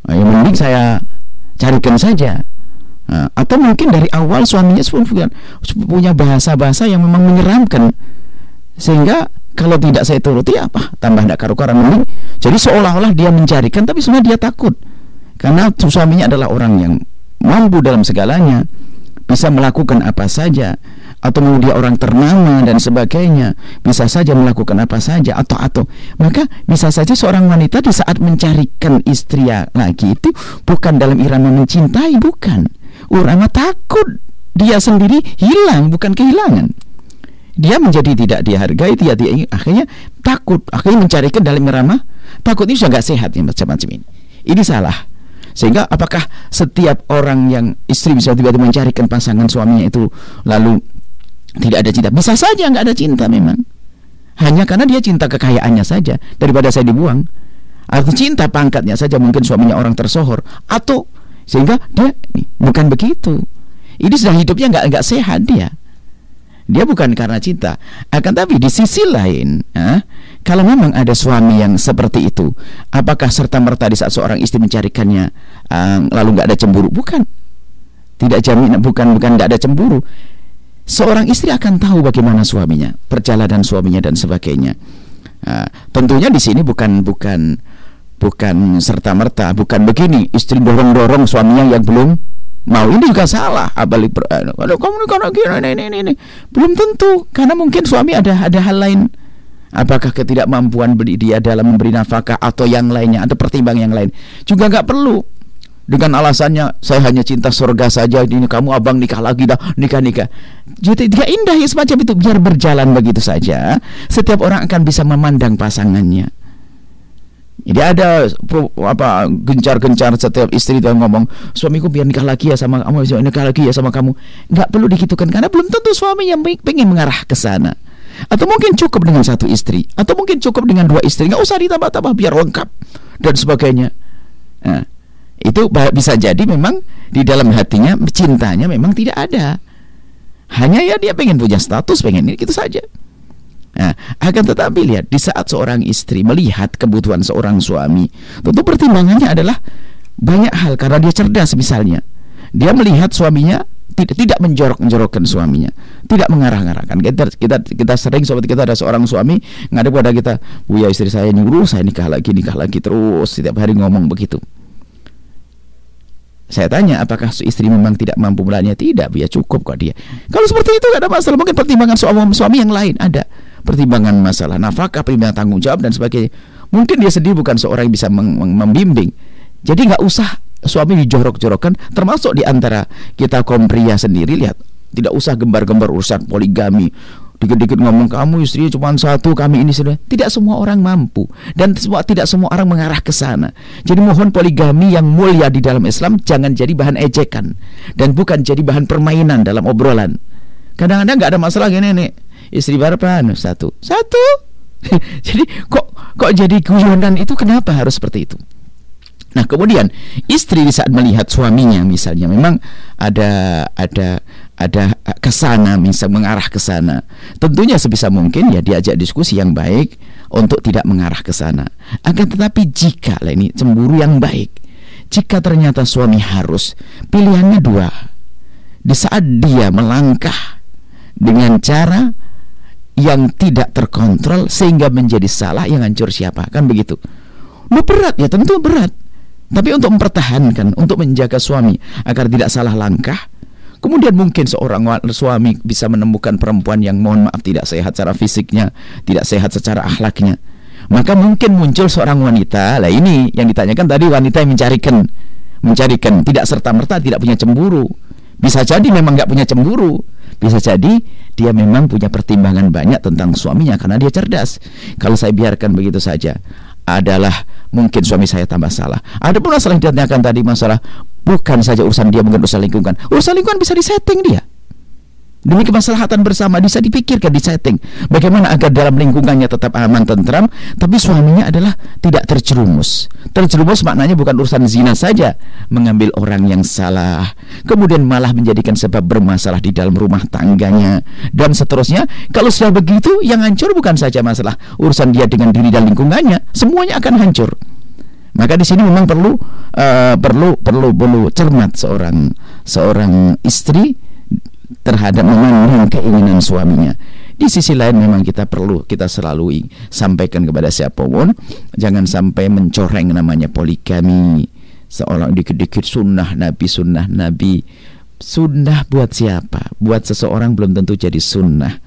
yang mending saya carikan saja. Nah, atau mungkin dari awal suaminya punya bahasa-bahasa yang memang menyeramkan. Sehingga kalau tidak saya turuti apa? Tambah tidak karu-karuan mending jadi seolah-olah dia mencarikan tapi sebenarnya dia takut. Karena suaminya adalah orang yang mampu dalam segalanya bisa melakukan apa saja atau mau dia orang ternama dan sebagainya bisa saja melakukan apa saja atau atau. Maka bisa saja seorang wanita di saat mencarikan istri lagi itu bukan dalam irama mencintai bukan. Irama takut dia sendiri hilang bukan kehilangan. Dia menjadi tidak dihargai tidak dia akhirnya takut akhirnya mencarikan dalam irama takut ini sudah nggak sehat ya macam-macam ini. Ini salah. Sehingga apakah setiap orang yang istri bisa tiba-tiba mencarikan pasangan suaminya itu lalu tidak ada cinta? Bisa saja nggak ada cinta memang. Hanya karena dia cinta kekayaannya saja daripada saya dibuang. Atau cinta pangkatnya saja mungkin suaminya orang tersohor atau sehingga dia bukan begitu. Ini sudah hidupnya nggak nggak sehat dia. Dia bukan karena cinta, akan tapi di sisi lain, eh, kalau memang ada suami yang seperti itu, apakah serta merta di saat seorang istri mencarikannya uh, lalu nggak ada cemburu? Bukan, tidak jamin, bukan bukan nggak ada cemburu. Seorang istri akan tahu bagaimana suaminya, perjalanan suaminya dan sebagainya. Uh, tentunya di sini bukan bukan bukan serta merta, bukan begini istri dorong dorong suaminya yang belum mau. Ini juga salah abalik kalau kamu ini, ini, ini, ini belum tentu karena mungkin suami ada ada hal lain. Apakah ketidakmampuan beli dia dalam memberi nafkah atau yang lainnya ada pertimbangan yang lain. Juga nggak perlu dengan alasannya saya hanya cinta surga saja ini kamu abang nikah lagi dah nikah nikah jadi tidak indah ya semacam itu biar berjalan begitu saja setiap orang akan bisa memandang pasangannya jadi ada apa gencar-gencar setiap istri itu ngomong suamiku biar nikah lagi ya sama kamu, biar nikah lagi ya sama kamu. Nggak perlu dikitukan karena belum tentu suami yang pengen mengarah ke sana. Atau mungkin cukup dengan satu istri, atau mungkin cukup dengan dua istri, nggak usah ditambah-tambah biar lengkap dan sebagainya. Nah, itu bisa jadi memang di dalam hatinya cintanya memang tidak ada. Hanya ya dia pengen punya status, pengen ini gitu saja. Nah, akan tetapi lihat di saat seorang istri melihat kebutuhan seorang suami, tentu pertimbangannya adalah banyak hal karena dia cerdas misalnya. Dia melihat suaminya tidak tidak menjorok-menjorokkan suaminya, tidak mengarah-ngarahkan. Kita kita kita sering sobat kita ada seorang suami ngadep pada kita, "Bu ya istri saya nyuruh saya nikah lagi, nikah lagi terus setiap hari ngomong begitu." Saya tanya apakah istri memang tidak mampu melayani? Tidak, ya cukup kok dia. Kalau seperti itu gak ada masalah. Mungkin pertimbangan suami suami yang lain ada pertimbangan masalah nafkah, pertimbangan tanggung jawab dan sebagainya. Mungkin dia sendiri bukan seorang yang bisa membimbing. Jadi nggak usah suami dijorok-jorokkan termasuk di antara kita kaum pria sendiri lihat tidak usah gembar-gembar urusan poligami dikit-dikit ngomong kamu istri cuma satu kami ini sudah. Tidak semua orang mampu. Dan semua tidak semua orang mengarah ke sana. Jadi mohon poligami yang mulia di dalam Islam jangan jadi bahan ejekan. Dan bukan jadi bahan permainan dalam obrolan. Kadang-kadang nggak ada masalah gini nih istri berapa? Anu satu. Satu. Jadi kok kok jadi guyonan itu kenapa harus seperti itu? Nah, kemudian istri di saat melihat suaminya misalnya memang ada ada ada ke sana misal mengarah ke sana. Tentunya sebisa mungkin ya diajak diskusi yang baik untuk tidak mengarah ke sana. Akan tetapi jika lah ini cemburu yang baik, jika ternyata suami harus pilihannya dua. Di saat dia melangkah dengan cara yang tidak terkontrol sehingga menjadi salah yang hancur siapa kan begitu. Lu berat ya tentu berat tapi untuk mempertahankan, untuk menjaga suami agar tidak salah langkah, kemudian mungkin seorang suami bisa menemukan perempuan yang mohon maaf tidak sehat secara fisiknya, tidak sehat secara akhlaknya. Maka mungkin muncul seorang wanita, lah ini yang ditanyakan tadi wanita yang mencarikan, mencarikan tidak serta merta tidak punya cemburu. Bisa jadi memang nggak punya cemburu, bisa jadi dia memang punya pertimbangan banyak tentang suaminya karena dia cerdas. Kalau saya biarkan begitu saja, adalah mungkin suami saya tambah salah. Ada pun masalah yang ditanyakan tadi masalah bukan saja urusan dia mungkin urusan lingkungan. Urusan lingkungan bisa disetting dia. Demi kemaslahatan bersama bisa dipikirkan di setting bagaimana agar dalam lingkungannya tetap aman tentram tapi suaminya adalah tidak terjerumus. Terjerumus maknanya bukan urusan zina saja, mengambil orang yang salah, kemudian malah menjadikan sebab bermasalah di dalam rumah tangganya dan seterusnya. Kalau sudah begitu yang hancur bukan saja masalah urusan dia dengan diri dan lingkungannya, semuanya akan hancur. Maka di sini memang perlu uh, perlu perlu perlu cermat seorang seorang istri terhadap memandang keinginan suaminya. Di sisi lain memang kita perlu kita selalu sampaikan kepada siapa pun jangan sampai mencoreng namanya poligami. Seorang dikit-dikit sunnah Nabi sunnah Nabi sunnah buat siapa? Buat seseorang belum tentu jadi sunnah.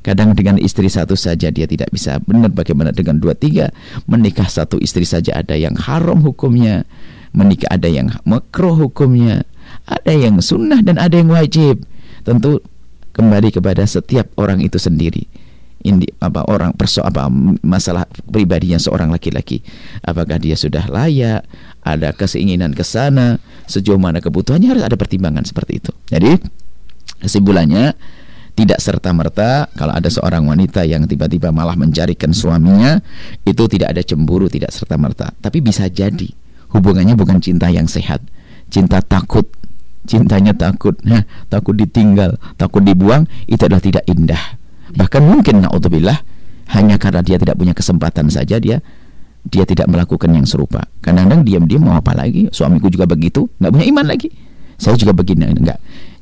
Kadang dengan istri satu saja dia tidak bisa. Benar bagaimana dengan dua tiga? Menikah satu istri saja ada yang haram hukumnya. Menikah ada yang makruh hukumnya. Ada yang sunnah dan ada yang wajib. Tentu kembali kepada setiap orang itu sendiri. Ini apa orang perso apa masalah pribadinya seorang laki-laki. Apakah dia sudah layak? Ada keinginan ke sana? Sejauh mana kebutuhannya? Harus ada pertimbangan seperti itu. Jadi kesimpulannya tidak serta merta kalau ada seorang wanita yang tiba-tiba malah mencarikan suaminya itu tidak ada cemburu tidak serta merta tapi bisa jadi hubungannya bukan cinta yang sehat cinta takut cintanya takut, ya, takut ditinggal, takut dibuang, itu adalah tidak indah. Bahkan mungkin naudzubillah hanya karena dia tidak punya kesempatan saja dia dia tidak melakukan yang serupa. Kadang-kadang diam-diam mau apa lagi? Suamiku juga begitu, nggak punya iman lagi. Saya juga begini, enggak.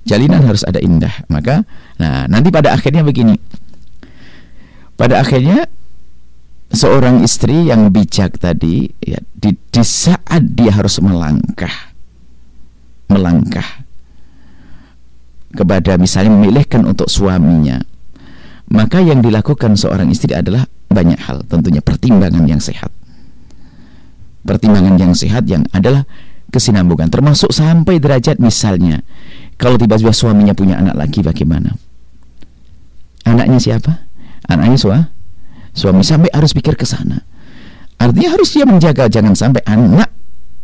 Jalinan harus ada indah. Maka, nah nanti pada akhirnya begini. Pada akhirnya seorang istri yang bijak tadi ya di, di saat dia harus melangkah melangkah kepada misalnya memilihkan untuk suaminya maka yang dilakukan seorang istri adalah banyak hal tentunya pertimbangan yang sehat pertimbangan yang sehat yang adalah kesinambungan termasuk sampai derajat misalnya kalau tiba-tiba suaminya punya anak lagi bagaimana anaknya siapa anaknya suami suami sampai harus pikir ke sana artinya harus dia menjaga jangan sampai anak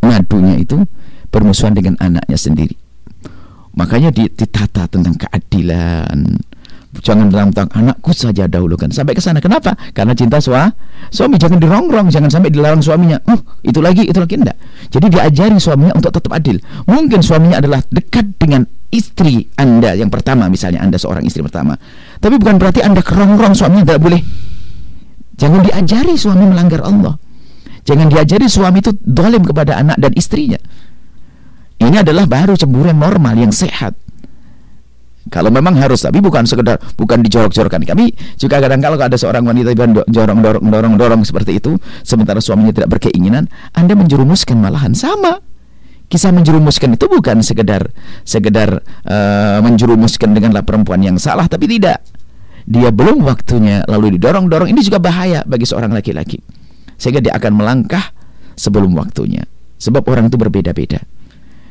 madunya itu bermusuhan dengan anaknya sendiri. Makanya ditata tentang keadilan. Jangan tentang anakku saja dahulu kan sampai ke sana. Kenapa? Karena cinta sua, suami jangan dirongrong, jangan sampai dilarang suaminya. Uh, itu lagi, itu lagi enggak. Jadi diajari suaminya untuk tetap adil. Mungkin suaminya adalah dekat dengan istri Anda yang pertama misalnya Anda seorang istri pertama. Tapi bukan berarti Anda kerongrong suaminya tidak boleh. Jangan diajari suami melanggar Allah. Jangan diajari suami itu dolim kepada anak dan istrinya. Ini adalah baru cemburu yang normal, yang sehat. Kalau memang harus, tapi bukan sekedar bukan dijorok-jorokkan. Kami juga kadang kalau ada seorang wanita yang dorong dorong dorong dorong seperti itu, sementara suaminya tidak berkeinginan, Anda menjerumuskan malahan sama. Kisah menjerumuskan itu bukan sekedar sekedar uh, menjerumuskan denganlah perempuan yang salah, tapi tidak. Dia belum waktunya lalu didorong-dorong. Ini juga bahaya bagi seorang laki-laki. Sehingga dia akan melangkah sebelum waktunya. Sebab orang itu berbeda-beda.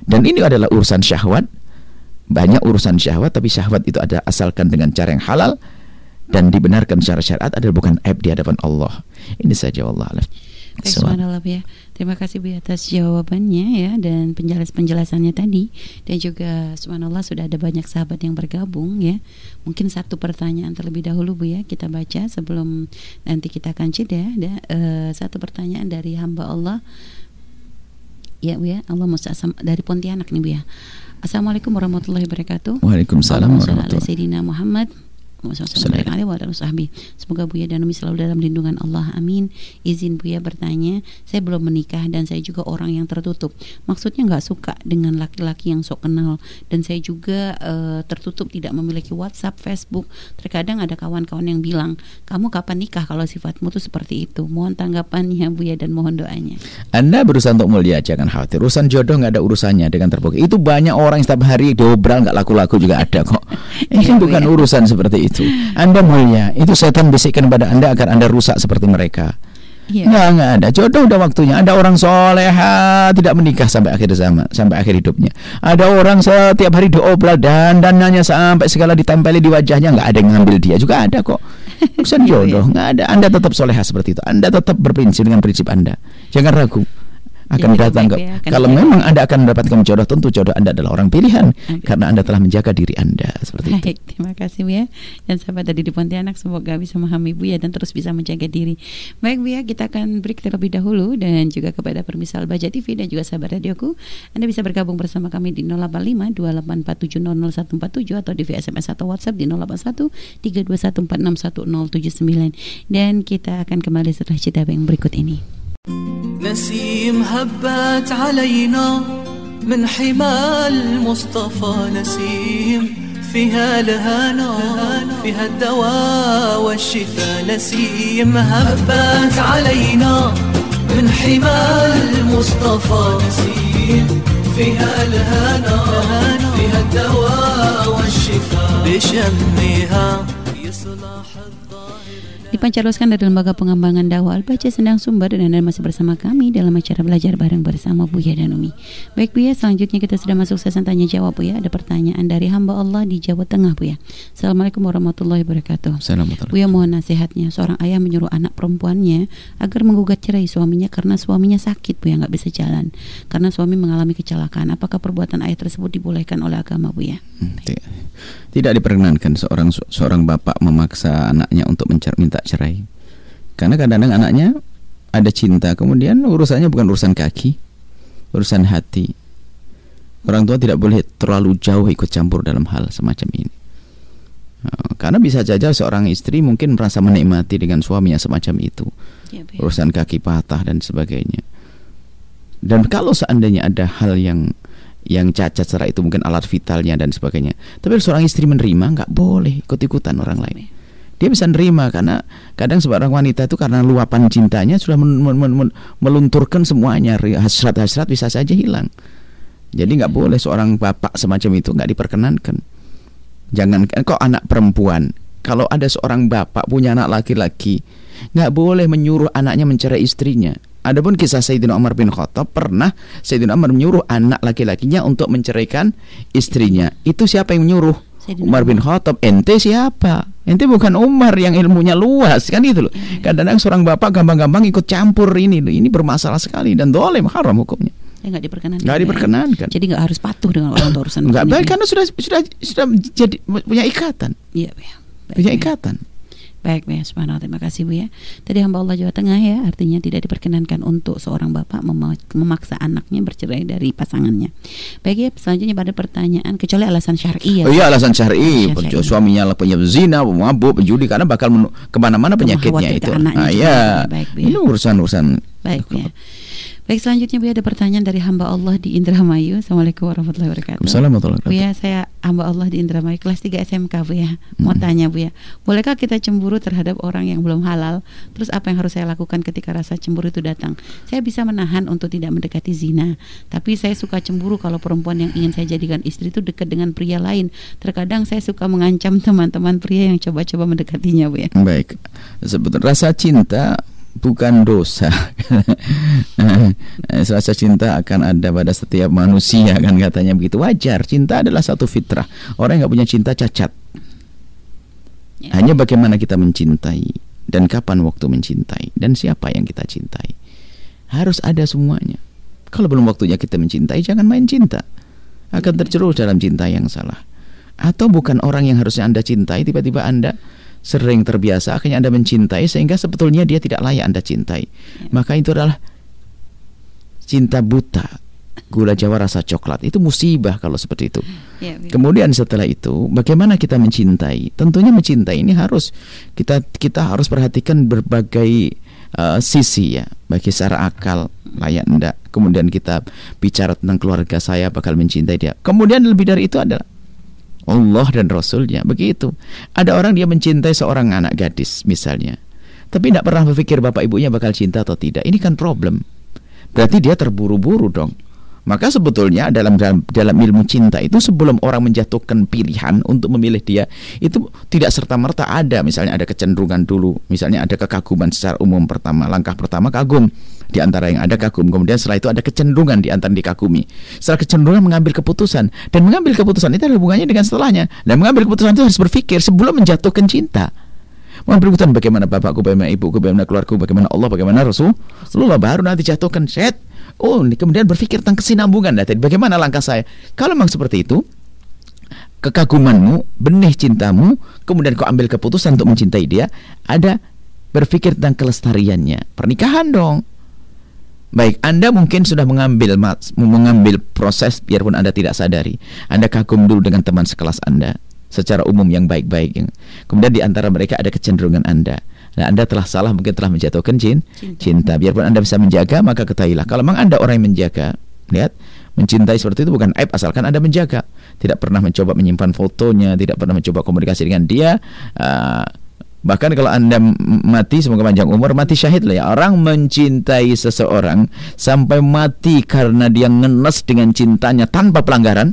Dan ini adalah urusan syahwat. Banyak urusan syahwat, tapi syahwat itu ada asalkan dengan cara yang halal dan dibenarkan secara syariat adalah bukan aib di hadapan Allah. Ini saja Allah. Subhanallah ya. Terima kasih Bu atas jawabannya ya dan penjelas-penjelasannya tadi dan juga subhanallah sudah ada banyak sahabat yang bergabung ya. Mungkin satu pertanyaan terlebih dahulu Bu ya kita baca sebelum nanti kita akan jeda ya. Uh, satu pertanyaan dari hamba Allah Ya Bu ya, Allah Musta'asam dari Pontianak nih Bu ya. Assalamualaikum warahmatullahi wabarakatuh. Waalaikumsalam warahmatullahi Sayyidina Muhammad. Semoga Buya dan Umi selalu dalam lindungan Allah. Amin. Izin Buya bertanya, saya belum menikah dan saya juga orang yang tertutup. Maksudnya nggak suka dengan laki-laki yang sok kenal dan saya juga uh, tertutup tidak memiliki WhatsApp, Facebook. Terkadang ada kawan-kawan yang bilang, kamu kapan nikah kalau sifatmu tuh seperti itu? Mohon tanggapannya Buya dan mohon doanya. Anda berusaha untuk mulia, jangan khawatir. Urusan jodoh nggak ada urusannya dengan terbuka. Itu banyak orang setiap hari dobral nggak laku-laku juga ada kok. Ini Bu, bukan ya. urusan seperti itu. Anda mulia, itu setan bisikkan pada Anda agar Anda rusak seperti mereka. Iya. Nggak, nggak ada. Jodoh udah waktunya. Ada orang soleha tidak menikah sampai akhir zaman, sampai akhir hidupnya. Ada orang setiap hari diobral dan dananya sampai segala ditempeli di wajahnya nggak ada yang ngambil dia juga ada kok. Urusan Iya, jodoh nggak ada. Anda tetap soleha seperti itu. Anda tetap berprinsip dengan prinsip Anda. Jangan ragu akan Jadi datang ke ya, akan kalau memang Anda akan mendapatkan jodoh tentu jodoh Anda adalah orang pilihan Oke. karena Anda telah menjaga diri Anda seperti itu. Baik, terima kasih Bu ya. Dan sahabat tadi di Pontianak semoga bisa memahami Bu ya dan terus bisa menjaga diri. Baik Bu ya, kita akan break terlebih dahulu dan juga kepada permisal Baja TV dan juga sahabat radioku, Anda bisa bergabung bersama kami di 085 2847000147 atau di via SMS atau WhatsApp di 081 321461079 dan kita akan kembali setelah jeda yang berikut ini. نسيم هبت علينا من حمى المصطفى نسيم فيها الهنا فيها الدواء والشفاء نسيم. هبت علينا من حمى المصطفى نسيم فيها الهنا فيها الدواء والشفاء. بشمها Dipancarloskan dari Lembaga Pengembangan Dakwah Al-Baca Sendang Sumber dan Anda masih bersama kami dalam acara belajar bareng bersama Buya dan Umi. Baik Buya, selanjutnya kita sudah masuk sesi tanya jawab Buya. Ada pertanyaan dari hamba Allah di Jawa Tengah Buya. Assalamualaikum warahmatullahi wabarakatuh. Assalamualaikum. Buya mohon nasihatnya. Seorang ayah menyuruh anak perempuannya agar menggugat cerai suaminya karena suaminya sakit Buya nggak bisa jalan. Karena suami mengalami kecelakaan. Apakah perbuatan ayah tersebut dibolehkan oleh agama Buya? Hmm, ti- Tidak diperkenankan seorang seorang bapak memaksa anaknya untuk mencer minta cerai. Karena kadang-kadang anaknya ada cinta, kemudian urusannya bukan urusan kaki, urusan hati. Orang tua tidak boleh terlalu jauh ikut campur dalam hal semacam ini. Eh, Karena bisa saja seorang istri mungkin merasa menikmati dengan suaminya semacam itu Ya, Buya. urusan kaki patah dan sebagainya. Dan kalau seandainya ada hal yang yang cacat secara itu mungkin alat vitalnya dan sebagainya. Tapi seorang istri menerima nggak boleh ikut-ikutan orang lain. Dia bisa nerima karena kadang seorang wanita itu karena luapan cintanya sudah men- men- men- men- melunturkan semuanya hasrat-hasrat bisa saja hilang. Jadi nggak boleh seorang bapak semacam itu nggak diperkenankan. Jangan kok anak perempuan. Kalau ada seorang bapak punya anak laki-laki, nggak boleh menyuruh anaknya mencerai istrinya. Adapun kisah Sayyidina Umar bin Khattab pernah Sayyidina Umar menyuruh anak laki-lakinya untuk menceraikan istrinya. Itu siapa yang menyuruh? Sayyidina Umar bin Khattab. Ente siapa? Ente bukan Umar yang ilmunya luas kan itu loh. Kadang-kadang seorang bapak gampang-gampang ikut campur ini. Ini bermasalah sekali dan dolim haram hukumnya. Ya, nggak diperkenankan. Nggak ya. diperkenankan. Jadi nggak harus patuh dengan orang tua urusan begini, baik karena sudah sudah sudah jadi punya ikatan, Iya, ya. Baik, punya ya. ikatan. Baik, Bu ya. Subhanallah. Terima kasih, Bu ya. Tadi hamba Allah Jawa Tengah ya, artinya tidak diperkenankan untuk seorang bapak mema- memaksa anaknya bercerai dari pasangannya. Baik ya, selanjutnya pada pertanyaan kecuali alasan syar'i ya. Oh iya alasan syar'i, syar'i. suaminya lah punya zina, mabuk, penjudi karena bakal menu- ke mana-mana penyakitnya itu. Anaknya Ah, iya. Baik, Bu ya. Ini urusan urusan. Baik, ya. Baik, selanjutnya Bu ya, ada pertanyaan dari hamba Allah di Indramayu. Assalamualaikum warahmatullahi wabarakatuh. Waalaikumsalam warahmatullahi Bu wabarakatuh. ya, saya hamba Allah di Indramayu kelas 3 SMK Bu ya. Mau Mm. tanya Bu ya, bolehkah kita cemburu terhadap orang yang belum halal? Terus apa yang harus saya lakukan ketika rasa cemburu itu datang? Saya bisa menahan untuk tidak mendekati zina, tapi saya suka cemburu kalau perempuan yang ingin saya jadikan istri itu dekat dengan pria lain. Terkadang saya suka mengancam teman-teman pria yang coba-coba mendekatinya Bu ya. Baik. Sebetulnya rasa cinta bukan dosa. rasa cinta akan ada pada setiap manusia kan katanya begitu wajar. Cinta adalah satu fitrah. Orang yang nggak punya cinta cacat. Ya. Hanya bagaimana kita mencintai dan kapan waktu mencintai dan siapa yang kita cintai. Harus ada semuanya. Kalau belum waktunya kita mencintai jangan main cinta. Akan terjerumus dalam cinta yang salah. Atau bukan orang yang harusnya Anda cintai tiba-tiba Anda sering terbiasa akhirnya Anda mencintai sehingga sebetulnya dia tidak layak Anda cintai. Maka itu adalah cinta buta gula jawa rasa coklat itu musibah kalau seperti itu. Ya, ya. Kemudian setelah itu bagaimana kita mencintai? Tentunya mencintai ini harus kita kita harus perhatikan berbagai uh, sisi ya, bagi secara akal layak enggak. Kemudian kita bicara tentang keluarga saya bakal mencintai dia. Kemudian lebih dari itu adalah Allah dan Rasulnya begitu. Ada orang dia mencintai seorang anak gadis misalnya, tapi tidak pernah berpikir bapak ibunya bakal cinta atau tidak. Ini kan problem. Berarti dia terburu-buru dong. Maka sebetulnya dalam, dalam dalam ilmu cinta itu sebelum orang menjatuhkan pilihan untuk memilih dia itu tidak serta merta ada misalnya ada kecenderungan dulu, misalnya ada kekaguman secara umum pertama, langkah pertama kagum di antara yang ada kagum, kemudian setelah itu ada kecenderungan di antara dikagumi. Setelah kecenderungan mengambil keputusan dan mengambil keputusan itu ada hubungannya dengan setelahnya. Dan mengambil keputusan itu harus berpikir sebelum menjatuhkan cinta keputusan bagaimana bapakku, bagaimana ibuku, bagaimana keluargaku, bagaimana Allah, bagaimana Rasul. Rasulullah baru nanti jatuhkan set Oh, ini kemudian berpikir tentang kesinambungan. Nah, bagaimana langkah saya? Kalau memang seperti itu, kekagumanmu, benih cintamu, kemudian kau ambil keputusan untuk mencintai dia, ada berpikir tentang kelestariannya. Pernikahan dong. Baik, Anda mungkin sudah mengambil mengambil proses biarpun Anda tidak sadari. Anda kagum dulu dengan teman sekelas Anda secara umum yang baik-baik. Kemudian di antara mereka ada kecenderungan Anda. Nah, Anda telah salah mungkin telah menjatuhkan jin, cinta. cinta. Biarpun Anda bisa menjaga, maka ketahuilah kalau memang Anda orang yang menjaga, lihat, mencintai seperti itu bukan aib asalkan Anda menjaga. Tidak pernah mencoba menyimpan fotonya, tidak pernah mencoba komunikasi dengan dia. Uh, Bahkan kalau Anda mati semoga panjang umur mati syahid lah ya. Orang mencintai seseorang sampai mati karena dia ngenes dengan cintanya tanpa pelanggaran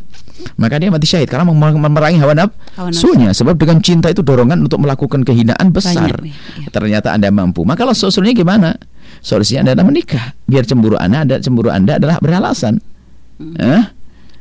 maka dia mati syahid karena memerangi hawa nafsunya sebab dengan cinta itu dorongan untuk melakukan kehinaan besar Banyak, ya. ternyata anda mampu maka kalau solusinya gimana solusinya anda menikah biar cemburu anda ada cemburu anda adalah beralasan hmm. eh?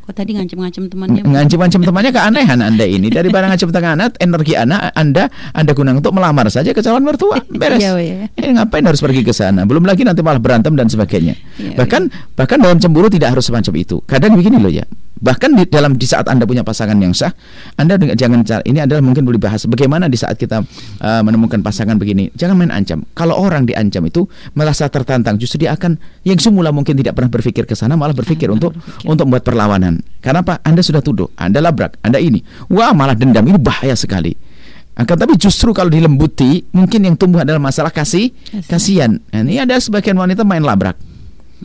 Kok tadi ngancem-ngancem temannya? Ngancem-ngancem temannya keanehan Anda ini. dari barang tengah anak, energi anak Anda Anda gunakan untuk melamar saja ke calon mertua. Beres. Iya, iya. Eh, ngapain harus pergi ke sana? Belum lagi nanti malah berantem dan sebagainya. Iya, bahkan iya. bahkan dalam cemburu tidak harus semacam itu. Kadang begini loh ya. Bahkan di dalam di saat Anda punya pasangan yang sah, Anda jangan cara ini adalah mungkin boleh bahas bagaimana di saat kita uh, menemukan pasangan begini. Jangan main ancam. Kalau orang diancam itu merasa tertantang, justru dia akan yang semula mungkin tidak pernah berpikir ke sana malah berpikir untuk berpikir. untuk membuat perlawanan. Karena apa? Anda sudah tuduh, Anda labrak, Anda ini. Wah, malah dendam. Ini bahaya sekali. Akan tapi justru kalau dilembuti, mungkin yang tumbuh adalah masalah kasih, kasihan. Nah, ini ada sebagian wanita main labrak.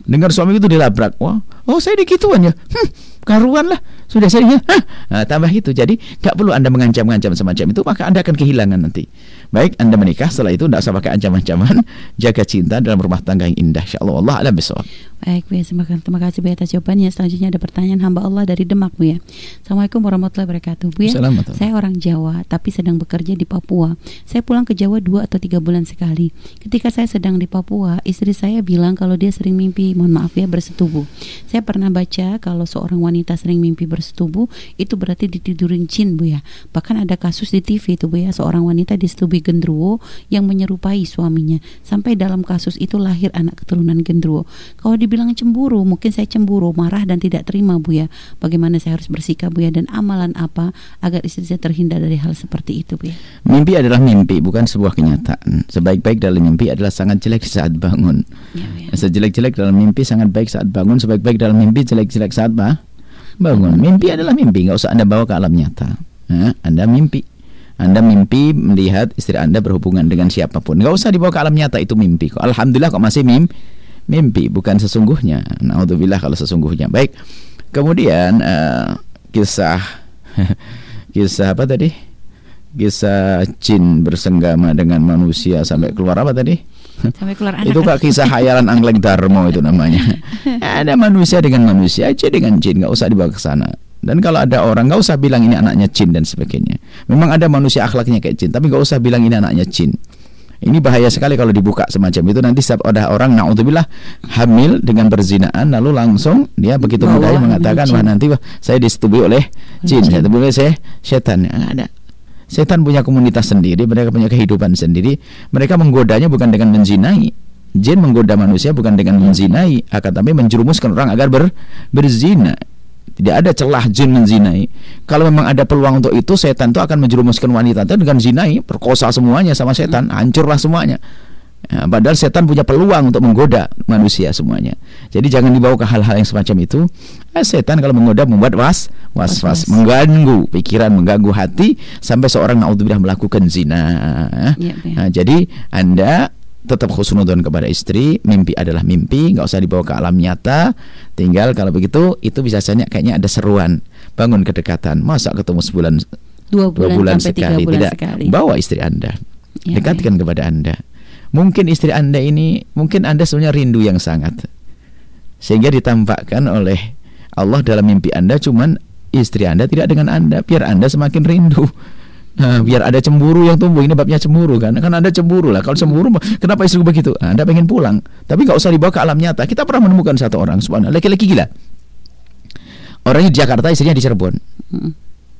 Dengar suami itu dilabrak. Wah, oh saya dikituan ya. Hmm, karuan lah. Sudah saya nah, tambah itu. Jadi nggak perlu anda mengancam-ancam semacam itu maka anda akan kehilangan nanti. Baik anda menikah setelah itu tidak usah pakai ancaman-ancaman. Jaga cinta dalam rumah tangga yang indah insyaallah Allah. Alam besok Baik Bu ya, terima kasih Bu ya atas jawabannya. Selanjutnya ada pertanyaan hamba Allah dari Demak Bu ya. Assalamualaikum warahmatullahi wabarakatuh Bu ya. Saya orang Jawa tapi sedang bekerja di Papua. Saya pulang ke Jawa dua atau tiga bulan sekali. Ketika saya sedang di Papua, istri saya bilang kalau dia sering mimpi, mohon maaf ya, bersetubuh. Saya pernah baca kalau seorang wanita sering mimpi bersetubuh itu berarti ditidurin jin Bu ya. Bahkan ada kasus di TV itu Bu ya, seorang wanita disetubuhi gendruwo yang menyerupai suaminya. Sampai dalam kasus itu lahir anak keturunan gendruwo. Kalau dibilang cemburu, mungkin saya cemburu, marah dan tidak terima Bu ya. Bagaimana saya harus bersikap Bu ya dan amalan apa agar istri saya terhindar dari hal seperti itu Bu ya. Mimpi adalah mimpi, bukan sebuah kenyataan. Sebaik-baik dalam mimpi adalah sangat jelek saat bangun. Ya, ya. Sejelek-jelek dalam mimpi sangat baik saat bangun, sebaik-baik dalam mimpi jelek-jelek saat bah? bangun. Mimpi adalah mimpi, nggak usah Anda bawa ke alam nyata. Nah, anda mimpi. Anda mimpi melihat istri Anda berhubungan dengan siapa pun. Nggak usah dibawa ke alam nyata itu mimpi kok. Alhamdulillah kok masih mimpi mimpi bukan sesungguhnya. Naudzubillah kalau sesungguhnya. Baik. Kemudian uh, kisah kisah apa tadi? Kisah jin bersenggama dengan manusia sampai keluar apa tadi? Sampai keluar anak. itu kak kisah hayalan Angling Darmo itu namanya. ada manusia dengan manusia aja dengan jin, nggak usah dibawa ke sana. Dan kalau ada orang nggak usah bilang ini anaknya jin dan sebagainya. Memang ada manusia akhlaknya kayak jin, tapi nggak usah bilang ini anaknya jin. Ini bahaya sekali kalau dibuka semacam itu nanti setiap ada orang naudzubillah hamil dengan berzinaan lalu langsung dia begitu mudahnya mengatakan wah nanti wah saya disetubui oleh jin, saya disetubui oleh setan. Nggak ada. Setan punya komunitas sendiri, mereka punya kehidupan sendiri. Mereka menggodanya bukan dengan menzinai. Jin menggoda manusia bukan dengan menzinai, akan tapi menjerumuskan orang agar ber, berzina. Tidak ada celah jin menzinai. Kalau memang ada peluang untuk itu, setan itu akan menjerumuskan wanita itu dengan zinai, perkosa semuanya sama setan, hancurlah semuanya. Ya, padahal setan punya peluang untuk menggoda manusia semuanya. Jadi jangan dibawa ke hal-hal yang semacam itu. Eh, setan kalau menggoda membuat was was was, mengganggu pikiran, mengganggu hati sampai seorang naudzubillah melakukan zina. Ya, ya. Nah, jadi Anda tetap khusnudon kepada istri, mimpi adalah mimpi, nggak usah dibawa ke alam nyata. Tinggal kalau begitu itu bisa saja kayaknya ada seruan, bangun kedekatan. Masa ketemu sebulan dua bulan, dua bulan sekali, bulan tidak sekali. bawa istri Anda. Ya, dekatkan ya. kepada Anda Mungkin istri Anda ini, mungkin Anda sebenarnya rindu yang sangat. Sehingga ditampakkan oleh Allah dalam mimpi Anda cuman istri Anda tidak dengan Anda, biar Anda semakin rindu. Nah, biar ada cemburu yang tumbuh. Ini babnya cemburu kan? Kan anda cemburu lah. Kalau cemburu kenapa istri begitu? Nah, anda pengen pulang. Tapi nggak usah dibawa ke alam nyata. Kita pernah menemukan satu orang subhanallah. Laki-laki gila. Orangnya di Jakarta istrinya di Cirebon. Hmm.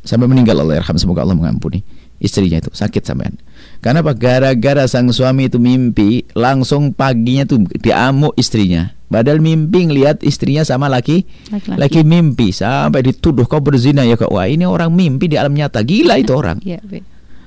sampai meninggal Allah yarham semoga Allah mengampuni istrinya itu sakit sampean karena apa? Gara-gara sang suami itu mimpi, langsung paginya tuh diamuk istrinya. Padahal mimpi ngelihat istrinya sama laki laki mimpi sampai dituduh kau berzina ya kak. Wah ini orang mimpi di alam nyata gila itu orang. Ya,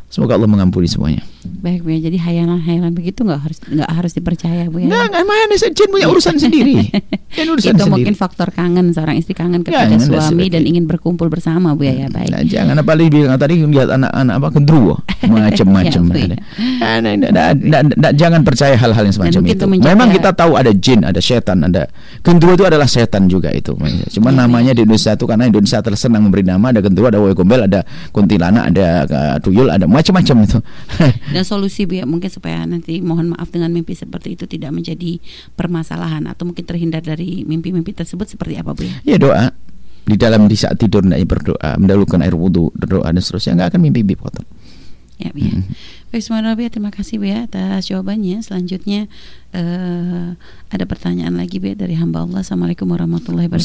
Semoga Allah mengampuni semuanya. Baik Bu ya, jadi hayalan-hayalan begitu nggak harus nggak harus dipercaya Bu ya. Nggak nggak mana jin punya urusan sendiri. Kan urusan Itu sendiri. mungkin faktor kangen seorang istri kangen kepada ya, suami dan ingin berkumpul bersama Bu ya ya baik. Nah, jangan apalagi bilang tadi lihat anak-anak apa gendruwo macam-macam. ya, ya. nah, nah, nah, nah, jangan percaya hal-hal yang semacam itu. Memang kita tahu ada jin, ada setan, ada gendruwo itu adalah setan juga itu. Cuma ya, namanya di Indonesia itu karena Indonesia tersenang memberi nama ada gendruwo, ada woy gombel, ada kuntilanak, ada uh, tuyul, ada macam-macam itu. Dan solusi Bu ya mungkin supaya nanti mohon maaf dengan mimpi seperti itu tidak menjadi permasalahan atau mungkin terhindar dari mimpi-mimpi tersebut seperti apa Bu ya? Ya doa di dalam di saat tidur tidak berdoa mendahulukan air wudhu berdoa dan seterusnya nggak akan mimpi-mimpi kotor. Ya, ya. Hmm. Baik, semuanya terima kasih Bu ya atas jawabannya. Selanjutnya uh, ada pertanyaan lagi Bu dari hamba Allah. Assalamualaikum warahmatullahi wabarakatuh.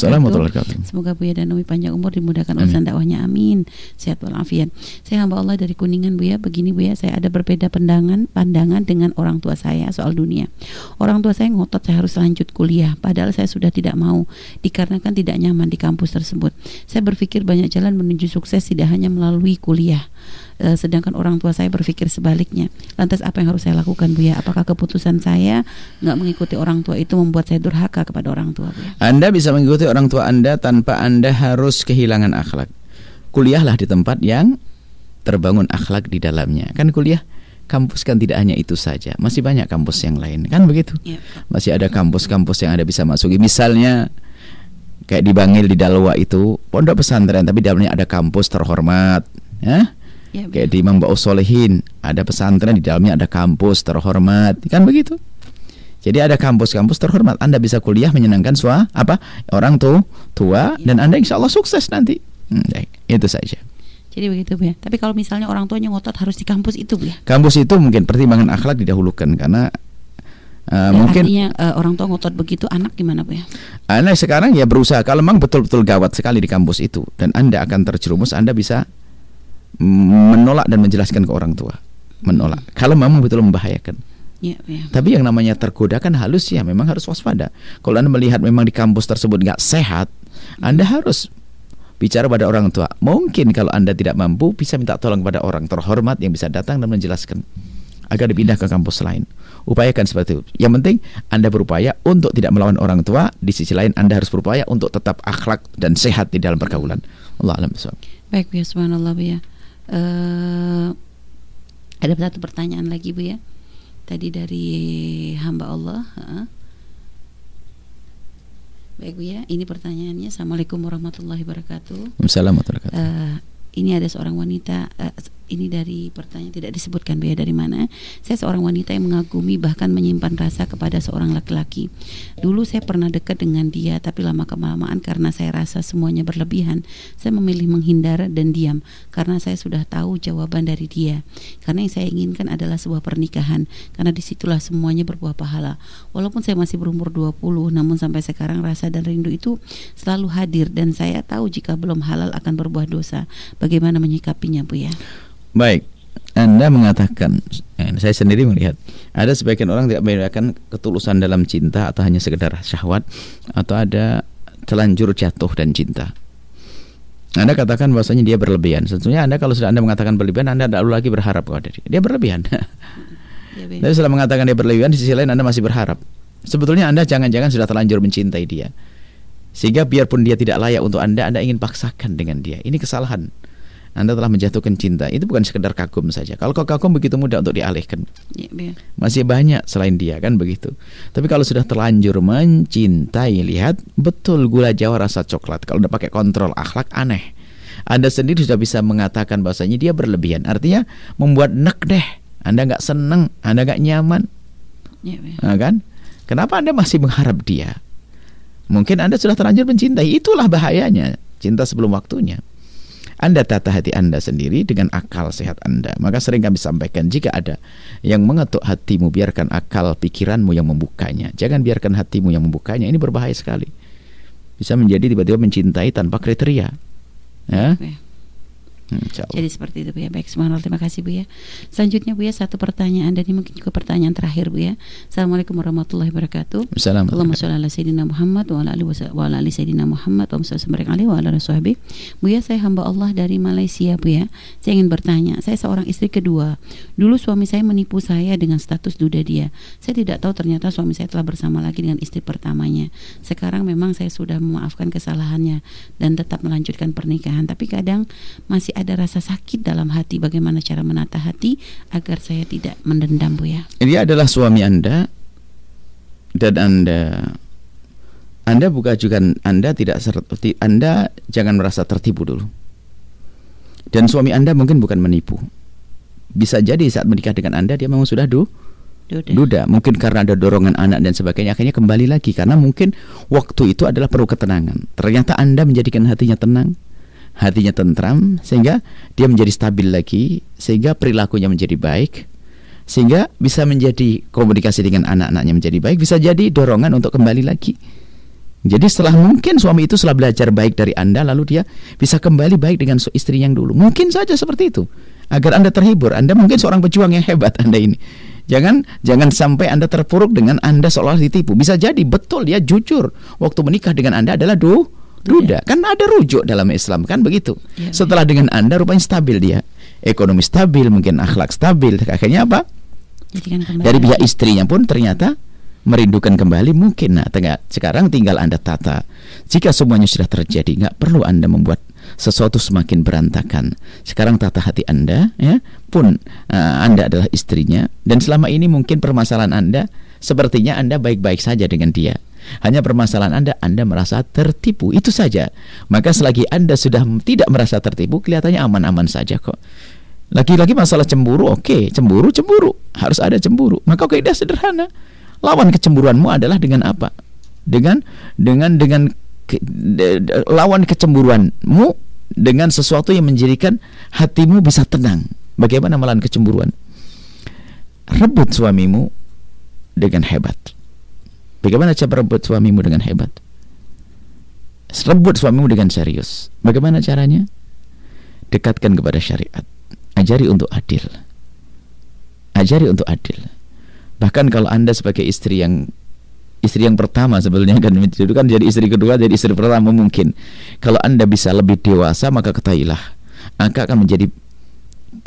Semoga Bu ya dan Umi panjang umur dimudahkan urusan dakwahnya. Amin. Sehat walafiat. Saya hamba Allah dari Kuningan Bu ya. Begini Bu ya, saya ada berbeda pandangan pandangan dengan orang tua saya soal dunia. Orang tua saya ngotot saya harus lanjut kuliah, padahal saya sudah tidak mau dikarenakan tidak nyaman di kampus tersebut. Saya berpikir banyak jalan menuju sukses tidak hanya melalui kuliah. E, sedangkan orang tua saya berpikir sebaliknya. Lantas apa yang harus saya lakukan Bu ya? Apakah keputusan saya nggak mengikuti orang tua itu membuat saya durhaka kepada orang tua. Anda bisa mengikuti orang tua Anda tanpa Anda harus kehilangan akhlak. Kuliahlah di tempat yang terbangun akhlak di dalamnya. Kan kuliah kampus kan tidak hanya itu saja, masih banyak kampus yang lain, kan begitu? Ya. Masih ada kampus-kampus yang Anda bisa masuki. Misalnya kayak di Bangil di Dalwa itu pondok pesantren tapi dalamnya ada kampus terhormat, ya. Ya, kayak di Imam Solehin ada pesantren di dalamnya ada kampus terhormat, kan begitu? Jadi ada kampus-kampus terhormat. Anda bisa kuliah menyenangkan sua apa orang tuh tua dan Anda insya Allah sukses nanti. Hmm, itu saja. Jadi begitu Bu ya. Tapi kalau misalnya orang tuanya ngotot harus di kampus itu Bu ya. Kampus itu mungkin pertimbangan akhlak didahulukan karena Uh, mungkin artinya uh, orang tua ngotot begitu anak gimana bu ya? Anak sekarang ya berusaha kalau memang betul-betul gawat sekali di kampus itu dan anda akan terjerumus anda bisa menolak dan menjelaskan ke orang tua menolak kalau memang betul membahayakan Ya, ya. Tapi yang namanya tergoda kan halus ya, memang harus waspada. Kalau anda melihat memang di kampus tersebut nggak sehat, anda harus bicara pada orang tua. Mungkin kalau anda tidak mampu, bisa minta tolong pada orang terhormat yang bisa datang dan menjelaskan agar dipindah ke kampus lain. Upayakan seperti itu. Yang penting Anda berupaya untuk tidak melawan orang tua. Di sisi lain Anda harus berupaya untuk tetap akhlak dan sehat di dalam pergaulan. Allah alam Baik ya subhanallah bu ya. Uh, ada satu pertanyaan lagi bu ya tadi dari hamba Allah. Baik Bu ya, ini pertanyaannya. Assalamualaikum warahmatullahi wabarakatuh. Assalamualaikum warahmatullahi wabarakatuh. Uh, ini ada seorang wanita uh, ini dari pertanyaan tidak disebutkan ya dari mana. Saya seorang wanita yang mengagumi bahkan menyimpan rasa kepada seorang laki-laki. Dulu saya pernah dekat dengan dia tapi lama kelamaan karena saya rasa semuanya berlebihan, saya memilih menghindar dan diam karena saya sudah tahu jawaban dari dia. Karena yang saya inginkan adalah sebuah pernikahan karena di situlah semuanya berbuah pahala. Walaupun saya masih berumur 20 namun sampai sekarang rasa dan rindu itu selalu hadir dan saya tahu jika belum halal akan berbuah dosa bagaimana menyikapinya Bu ya? Baik, anda mengatakan, eh, saya sendiri melihat ada sebagian orang tidak membedakan ketulusan dalam cinta atau hanya sekedar syahwat atau ada telanjur jatuh dan cinta. Anda katakan bahwasanya dia berlebihan. Tentunya Anda kalau sudah Anda mengatakan berlebihan, Anda tidak lagi berharap kepada dia. Dia berlebihan. Ya. Tapi setelah mengatakan dia berlebihan di sisi lain Anda masih berharap. Sebetulnya Anda jangan-jangan sudah terlanjur mencintai dia. Sehingga biarpun dia tidak layak untuk Anda, Anda ingin paksakan dengan dia. Ini kesalahan. Anda telah menjatuhkan cinta. Itu bukan sekedar kagum saja. Kalau kau kagum begitu mudah untuk dialihkan. Ya, Be. Masih banyak selain dia kan begitu. Tapi kalau sudah terlanjur mencintai, lihat betul gula Jawa rasa coklat. Kalau udah pakai kontrol akhlak aneh. Anda sendiri sudah bisa mengatakan bahwasanya dia berlebihan. Artinya membuat nek deh. Anda nggak seneng, Anda nggak nyaman, Ya, Be. Nah, kan? Kenapa Anda masih mengharap dia? Mungkin Anda sudah terlanjur mencintai. Itulah bahayanya cinta sebelum waktunya. Anda tata hati Anda sendiri dengan akal sehat Anda. Maka sering kami sampaikan jika ada yang mengetuk hatimu, biarkan akal pikiranmu yang membukanya. Jangan biarkan hatimu yang membukanya. Ini berbahaya sekali. Bisa menjadi tiba-tiba mencintai tanpa kriteria. Ya, Be. Hmm. Jadi seperti itu Bu ya. Baik, subhanallah terima kasih Bu ya. Selanjutnya Bu ya satu pertanyaan dan ini mungkin juga pertanyaan terakhir Bu ya. Assalamualaikum warahmatullahi wabarakatuh. Assalamualaikum. Allahumma sholli ala Muhammad wa ala alihi wa ala ali Muhammad wa sallallahu alaihi wa ala alihi Bu ya, saya hamba Allah dari Malaysia Bu ya. Saya ingin bertanya, saya seorang istri kedua. Dulu suami saya menipu saya dengan status duda dia. Saya tidak tahu ternyata suami saya telah bersama lagi dengan istri pertamanya. Sekarang memang saya sudah memaafkan kesalahannya dan tetap melanjutkan pernikahan, tapi kadang masih ada rasa sakit dalam hati. Bagaimana cara menata hati agar saya tidak mendendam Bu ya? Dia adalah suami Anda dan Anda Anda bukan juga Anda tidak seperti Anda jangan merasa tertipu dulu. Dan suami Anda mungkin bukan menipu. Bisa jadi saat menikah dengan Anda dia memang sudah du, Duda. duda. Mungkin karena ada dorongan anak dan sebagainya akhirnya kembali lagi karena mungkin waktu itu adalah perlu ketenangan. Ternyata Anda menjadikan hatinya tenang, hatinya tentram sehingga dia menjadi stabil lagi, sehingga perilakunya menjadi baik, sehingga bisa menjadi komunikasi dengan anak-anaknya menjadi baik, bisa jadi dorongan untuk kembali lagi. Jadi setelah mungkin suami itu setelah belajar baik dari Anda lalu dia bisa kembali baik dengan istri yang dulu. Mungkin saja seperti itu. Agar Anda terhibur. Anda mungkin seorang pejuang yang hebat Anda ini. Jangan jangan sampai Anda terpuruk dengan Anda seolah ditipu. Bisa jadi betul dia jujur waktu menikah dengan Anda adalah du duda. Kan ada rujuk dalam Islam kan begitu. Iya, Setelah dengan Anda rupanya stabil dia. Ekonomi stabil, mungkin akhlak stabil. Akhirnya apa? Dari pihak istrinya pun ternyata merindukan kembali mungkin nah tengah sekarang tinggal anda tata jika semuanya sudah terjadi nggak perlu anda membuat sesuatu semakin berantakan sekarang tata hati anda ya pun uh, anda adalah istrinya dan selama ini mungkin permasalahan anda sepertinya anda baik-baik saja dengan dia hanya permasalahan anda anda merasa tertipu itu saja maka selagi anda sudah tidak merasa tertipu kelihatannya aman-aman saja kok lagi-lagi masalah cemburu, oke, cemburu, cemburu, harus ada cemburu. Maka kaidah sederhana. Lawan kecemburuanmu adalah dengan apa? Dengan dengan dengan ke- de- de- lawan kecemburuanmu dengan sesuatu yang menjadikan hatimu bisa tenang. Bagaimana melawan kecemburuan? Rebut suamimu dengan hebat. Bagaimana cara rebut suamimu dengan hebat? Rebut suamimu dengan serius. Bagaimana caranya? Dekatkan kepada syariat ajari untuk adil. Ajari untuk adil. Bahkan kalau Anda sebagai istri yang istri yang pertama sebetulnya kan itu kan jadi istri kedua jadi istri pertama mungkin. Kalau Anda bisa lebih dewasa maka ketahuilah Anda akan menjadi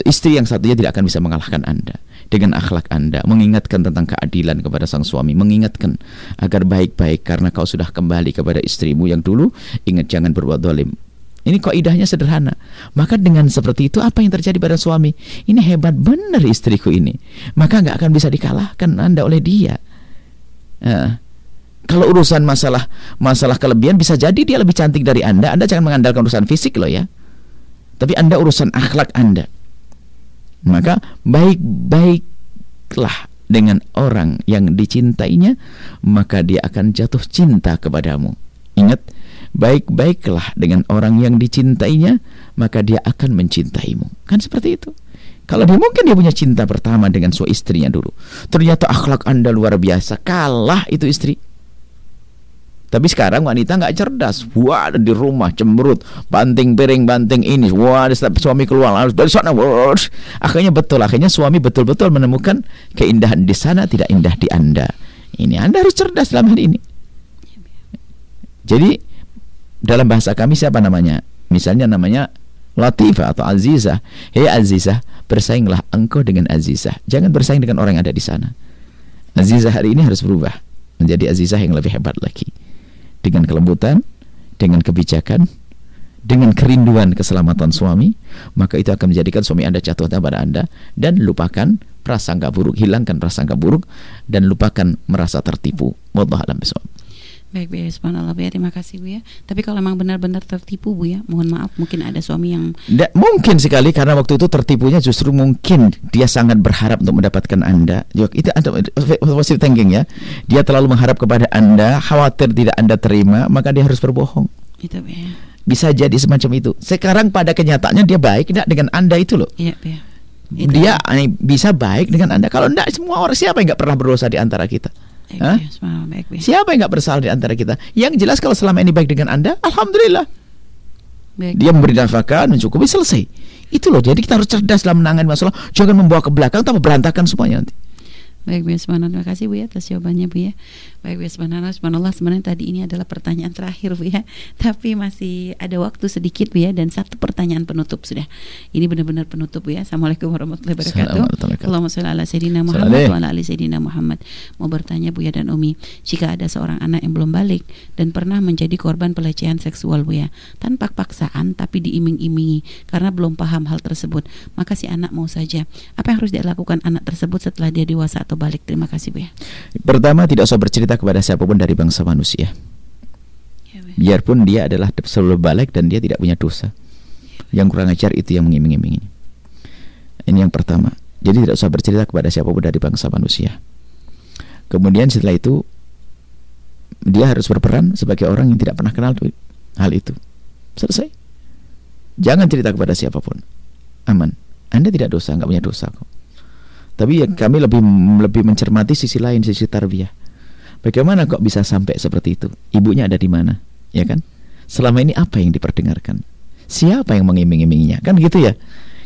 istri yang satunya tidak akan bisa mengalahkan Anda dengan akhlak Anda, mengingatkan tentang keadilan kepada sang suami, mengingatkan agar baik-baik karena kau sudah kembali kepada istrimu yang dulu, ingat jangan berbuat dolim. Ini kaidahnya sederhana. Maka dengan seperti itu apa yang terjadi pada suami? Ini hebat benar istriku ini. Maka nggak akan bisa dikalahkan Anda oleh dia. Eh, kalau urusan masalah masalah kelebihan bisa jadi dia lebih cantik dari Anda. Anda jangan mengandalkan urusan fisik loh ya. Tapi Anda urusan akhlak Anda. Maka baik-baiklah dengan orang yang dicintainya, maka dia akan jatuh cinta kepadamu. Ingat, baik-baiklah dengan orang yang dicintainya, maka dia akan mencintaimu. Kan seperti itu. Kalau dia mungkin dia punya cinta pertama dengan suami istrinya dulu. Ternyata akhlak Anda luar biasa, kalah itu istri. Tapi sekarang wanita nggak cerdas. Wah, ada di rumah cemberut, banting piring, banting ini. Wah, ada suami keluar harus dari sana. Wah, akhirnya betul, akhirnya suami betul-betul menemukan keindahan di sana tidak indah di Anda. Ini Anda harus cerdas dalam hal ini. Jadi dalam bahasa kami siapa namanya? Misalnya namanya Latifah atau Azizah. Hei Azizah, bersainglah engkau dengan Azizah. Jangan bersaing dengan orang yang ada di sana. Azizah hari ini harus berubah menjadi Azizah yang lebih hebat lagi. Dengan kelembutan, dengan kebijakan, dengan kerinduan keselamatan suami, maka itu akan menjadikan suami Anda jatuh pada Anda dan lupakan prasangka buruk, hilangkan prasangka buruk dan lupakan merasa tertipu. Wallahu a'lam bishawab. Baik Bu ya, subhanallah Bu ya, terima kasih Bu ya. Tapi kalau memang benar-benar tertipu Bu ya, mohon maaf mungkin ada suami yang Nggak, mungkin sekali karena waktu itu tertipunya justru mungkin dia sangat berharap untuk mendapatkan Anda. Itu Anda positive thinking ya. Dia terlalu mengharap kepada Anda, khawatir tidak Anda terima, maka dia harus berbohong. itu Bu ya. Bisa jadi semacam itu. Sekarang pada kenyataannya dia baik tidak dengan Anda itu loh. Iya Bu ya. Itu. Dia bisa baik dengan Anda. Kalau tidak semua orang siapa yang nggak pernah berdosa di antara kita? Hah? Siapa yang nggak bersalah di antara kita? Yang jelas kalau selama ini baik dengan Anda, alhamdulillah. Baik. Dia memberi nafkah, mencukupi selesai. Itu loh. Jadi kita harus cerdas dalam menangani masalah. Jangan membawa ke belakang, tambah berantakan semuanya nanti. Baik Bu ya, subhanallah. Terima kasih Bu ya atas jawabannya Bu ya. Baik Bu ya, subhanallah. Sebenarnya tadi ini adalah pertanyaan terakhir Bu ya. Tapi masih ada waktu sedikit Bu ya dan satu pertanyaan penutup sudah. Ini benar-benar penutup Bu ya. Assalamualaikum warahmatullahi wabarakatuh. Allahumma sholli ala sayyidina Muhammad wa ala ali sayyidina Muhammad. Mau bertanya Bu ya dan Umi, jika ada seorang anak yang belum balik dan pernah menjadi korban pelecehan seksual Bu ya, tanpa paksaan tapi diiming-imingi karena belum paham hal tersebut, maka si anak mau saja. Apa yang harus dilakukan anak tersebut setelah dia dewasa atau balik? Terima kasih Bu ya. Pertama, tidak usah bercerita kepada siapa pun dari bangsa manusia. Ya, Bu ya. Biarpun dia adalah selalu balik dan dia tidak punya dosa. Yang kurang ajar itu yang mengiming-imingi. Ini yang pertama. Jadi tidak usah bercerita kepada siapa pun dari bangsa manusia. Kemudian setelah itu dia harus berperan sebagai orang yang tidak pernah kenal hal itu. Selesai. Jangan cerita kepada siapa pun. Aman. Anda tidak dosa, nggak punya dosa kok. Tapi ya kami lebih lebih mencermati sisi lain, sisi tarbiyah. Bagaimana kok bisa sampai seperti itu? Ibunya ada di mana? Ya kan? Selama ini apa yang diperdengarkan? Siapa yang mengiming-iminginya? Kan gitu ya.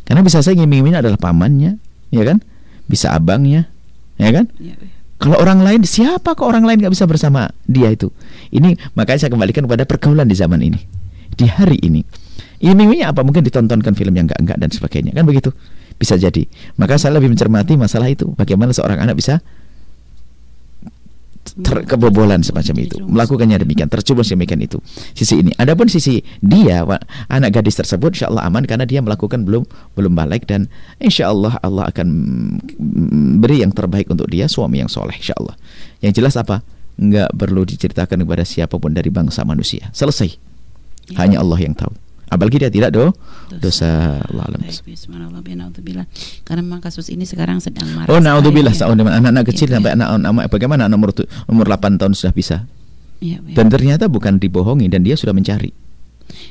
Karena bisa saya ngiming-imingnya adalah pamannya, ya kan? Bisa abangnya, ya kan? Ya, Bu ya. Kalau orang lain siapa kok orang lain nggak bisa bersama dia itu? Ini makanya saya kembalikan kepada pergaulan di zaman ini, di hari ini. Iming-imingnya apa? Mungkin ditontonkan film yang enggak-enggak dan sebagainya, kan begitu? Bisa jadi. Maka saya lebih mencermati masalah itu. Bagaimana seorang anak bisa ter- kebobolan semacam itu. Melakukannya demikian tercubur demikian itu. Sisi ini. Adapun sisi dia anak gadis tersebut insya Allah aman karena dia melakukan belum belum balik dan insya Allah Allah akan beri yang terbaik untuk dia suami yang soleh insya Allah yang jelas apa? Nggak perlu diceritakan kepada siapa pun dari bangsa manusia. Selesai. Ya. hanya Allah yang tahu apalagi dia tidak do dosa Allah alam Baik, bismillah, naudzubillah. Karena memang kasus ini sekarang sedang marak. Oh, naudzubillah, ya. anak-anak kecil ya. sampai anak, anak bagaimana anak umur umur 8 tahun sudah bisa. Iya, ya. Dan ternyata bukan dibohongi dan dia sudah mencari.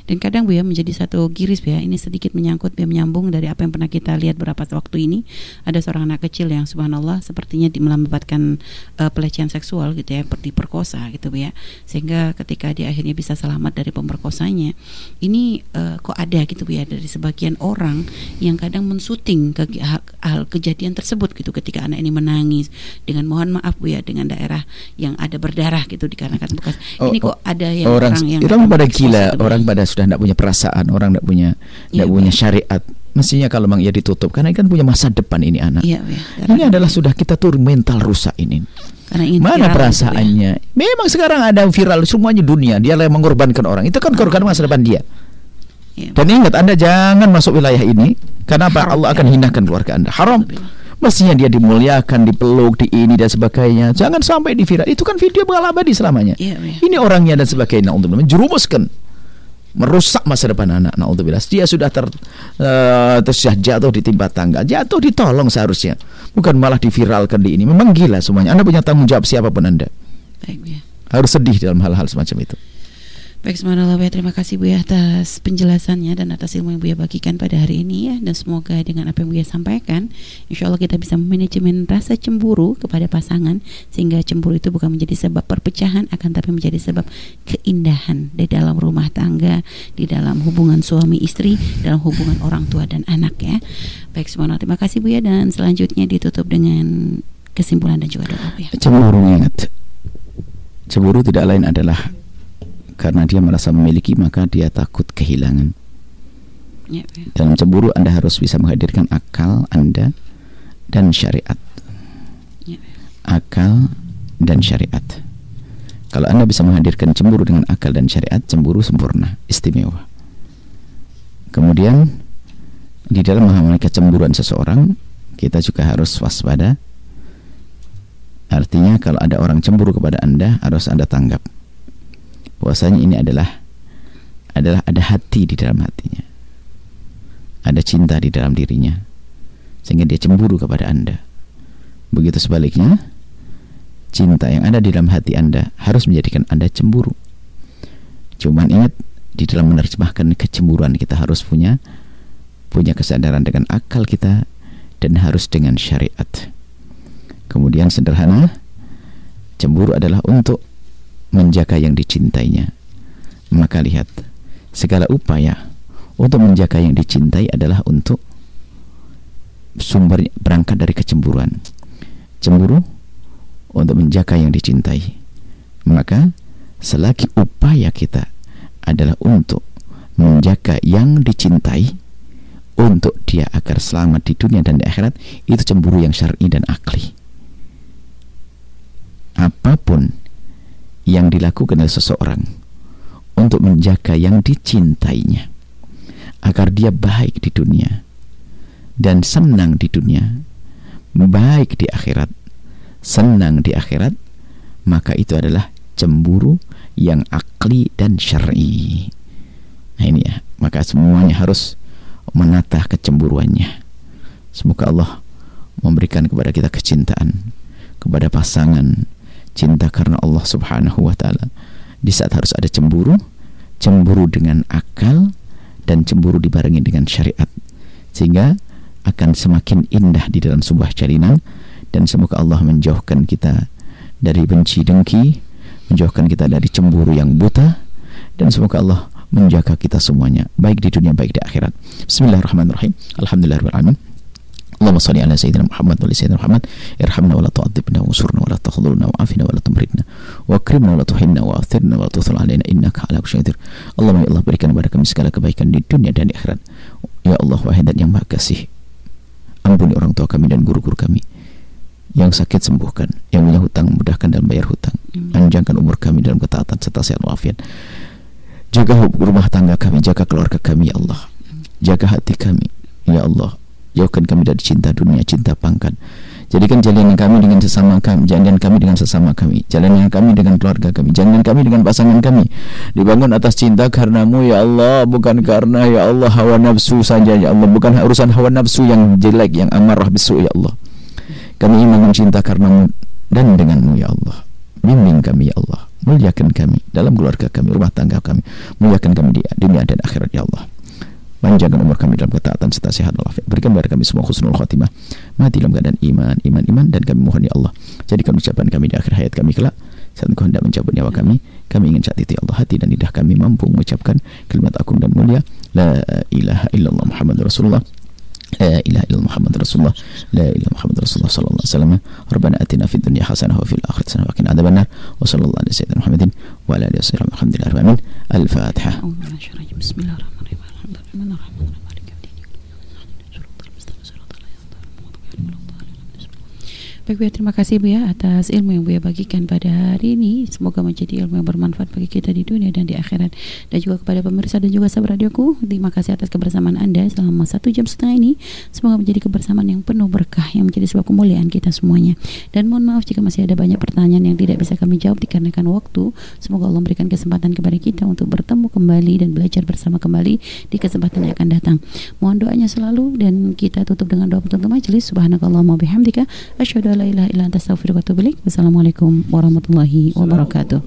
Dan kadang Bu ya menjadi satu giris Bu ya. Ini sedikit menyangkut Bu ya, menyambung dari apa yang pernah kita lihat beberapa waktu ini. Ada seorang anak kecil yang subhanallah sepertinya di- mendapatkan eh, pelecehan seksual gitu ya, diperkosa gitu Bu ya. Sehingga ketika dia akhirnya bisa selamat dari pemerkosanya, ini eh, kok ada gitu Bu ya dari sebagian orang yang kadang mensuting ke hal, hal kejadian tersebut gitu ketika anak ini menangis dengan mohon maaf Bu ya dengan daerah yang ada berdarah gitu dikarenakan bekas. ini Oh, kok ada yang orang orang yang orang pada gila, gitu, orang pada sudah tidak punya perasaan, orang tidak punya tidak Iya, Bu. punya syariat. Mestinya kalau memang ia ditutup karena kan punya masa depan ini anak. Bu ya. Ini adalah sudah kita tuh mental rusak ini. Karena ingin Mana gitu ya. perasaannya? Memang sekarang ada viral semuanya dunia. Dia yang mengorbankan orang. Itu kan korban masa depan dia. Iya. Dan ingat Anda jangan masuk wilayah ini karena apa? Haram, Allah ya. akan hinakan keluarga Anda. Haram. Mestinya dia dimuliakan, dipeluk, di ini dan sebagainya. Jangan sampai di viral. Itu kan video bakal abadi selamanya. Iya, iya. Ini orangnya dan sebagainya. Untuk menjerumuskan merusak masa depan anak naudzubillah. Dia sudah ter eh, terus jatuh ditimpa tangga. Jatuh ditolong seharusnya. Bukan malah diviralkan di ini. Memang gila semuanya. Anda punya tanggung jawab siapa pun anda. Baik, ya. harus sedih dalam hal-hal semacam itu Baik, subhanallah ya. Terima kasih Bu ya atas penjelasannya dan atas ilmu yang Bu ya bagikan pada hari ini ya. Dan semoga dengan apa yang Bu ya sampaikan, insya Allah kita bisa manajemen rasa cemburu kepada pasangan sehingga cemburu itu bukan menjadi sebab perpecahan, akan tapi menjadi sebab keindahan di dalam rumah tangga, di dalam hubungan suami istri, dalam hubungan orang tua dan anak ya. Baik, subhanallah. Terima kasih Bu ya dan selanjutnya ditutup dengan kesimpulan dan juga doa Bu ya. cemburu ingat cemburu tidak lain adalah karena dia merasa memiliki maka dia takut kehilangan Ya, ya. Dalam cemburu Anda harus bisa menghadirkan akal Anda dan syariat. Ya. Akal dan syariat. Kalau Anda bisa menghadirkan cemburu dengan akal dan syariat, cemburu sempurna, istimewa. Kemudian di dalam memahami kecemburuan seseorang, kita juga harus waspada. Artinya kalau ada orang cemburu kepada Anda, harus Anda tanggap. Bahwasanya ini adalah adalah ada hati di dalam hatinya ada cinta di dalam dirinya sehingga dia cemburu kepada Anda. Begitu sebaliknya, cinta yang ada di dalam hati Anda harus menjadikan Anda cemburu. Cuman ingat di dalam menerjemahkan kecemburuan kita harus punya punya kesadaran dengan akal kita dan harus dengan syariat. Kemudian sederhana, cemburu adalah untuk menjaga yang dicintainya. Maka lihat, segala upaya untuk menjaga yang dicintai adalah untuk sumber berangkat dari kecemburuan. Cemburu untuk menjaga yang dicintai. Maka selagi upaya kita adalah untuk menjaga yang dicintai untuk dia agar selamat di dunia dan di akhirat itu cemburu yang syar'i dan akli. Apa pun yang dilakukan oleh seseorang untuk menjaga yang dicintainya agar dia baik di dunia dan senang di dunia, baik di akhirat, senang di akhirat, maka itu adalah cemburu yang akli dan syar'i. Nah ini ya, maka semuanya harus menata kecemburuannya. Semoga Allah memberikan kepada kita kecintaan kepada pasangan, cinta karena Allah Subhanahu wa taala. Di saat harus ada cemburu, cemburu dengan akal, dan cemburu dibarengi dengan syariat sehingga akan semakin indah di dalam sebuah jalinan dan semoga Allah menjauhkan kita dari benci dengki menjauhkan kita dari cemburu yang buta dan semoga Allah menjaga kita semuanya baik di dunia baik di akhirat. Bismillahirrahmanirrahim Allahumma salli ala sayyidina Muhammad wa ala sayyidina Muhammad irhamna wa la tu'adzibna wa wa la wa afina wa la tumridna wa akrimna wa la tuhinna wa athirna wa tuthul alaina innaka ala kulli syai'in Allahumma ya Allah berikan kepada kami segala kebaikan di dunia ya yang ampuni orang tua kami dan guru-guru kami yang sakit sembuhkan, yang punya hutang mudahkan dalam bayar hutang, panjangkan umur kami dalam ketaatan serta sehat walafiat. Jaga rumah tangga kami, jaga keluarga kami ya Allah. Jaga hati kami ya Allah jauhkan kami dari cinta dunia, cinta pangkat. Jadikan jalinan kami dengan sesama kami, jalinan kami dengan sesama kami, jalinan kami dengan keluarga kami, jalinan kami dengan pasangan kami. Dibangun atas cinta karenamu ya Allah, bukan karena ya Allah hawa nafsu saja ya Allah, bukan urusan hawa nafsu yang jelek, yang amarah bisu ya Allah. Kami ingin cinta karenamu dan denganmu ya Allah. Bimbing kami ya Allah, muliakan kami dalam keluarga kami, rumah tangga kami, muliakan kami di dunia dan akhirat ya Allah panjangkan umur kami dalam ketaatan serta sehat walafiat berikan kepada kami semua khusnul khatimah mati dalam keadaan iman iman iman dan kami mohon ya Allah jadikan ucapan kami di akhir hayat kami kelak saat engkau hendak mencabut nyawa kami kami ingin saat itu ya Allah hati dan lidah kami mampu mengucapkan kalimat agung dan mulia la ilaha illallah Muhammad Rasulullah لا إله إلا محمد رسول الله لا إله محمد رسول الله صلى الله عليه وسلم ربنا أتنا في الدنيا حسنة وفي الآخرة حسنة وقنا عذاب النار وصلى الله على سيدنا محمد وعلى آله وصحبه الحمد لله رب العالمين الفاتحة بسم الله الرحمن الرحيم Menara, menara. Baik Bu ya, terima kasih Bu ya atas ilmu yang Bu ya bagikan pada hari ini. Semoga menjadi ilmu yang bermanfaat bagi kita di dunia dan di akhirat. Dan juga kepada pemirsa dan juga sahabat radioku, terima kasih atas kebersamaan Anda selama satu jam setengah ini. Semoga menjadi kebersamaan yang penuh berkah, yang menjadi sebuah kemuliaan kita semuanya. Dan mohon maaf jika masih ada banyak pertanyaan yang tidak bisa kami jawab dikarenakan waktu. Semoga Allah memberikan kesempatan kepada kita untuk bertemu kembali dan belajar bersama kembali di kesempatan yang akan datang. Mohon doanya selalu dan kita tutup dengan doa penutup majelis. Subhanakallahumma bihamdika asyhadu la ilaha illa anta astaghfiruka wa atubu ilaik. Wassalamualaikum warahmatullahi wabarakatuh.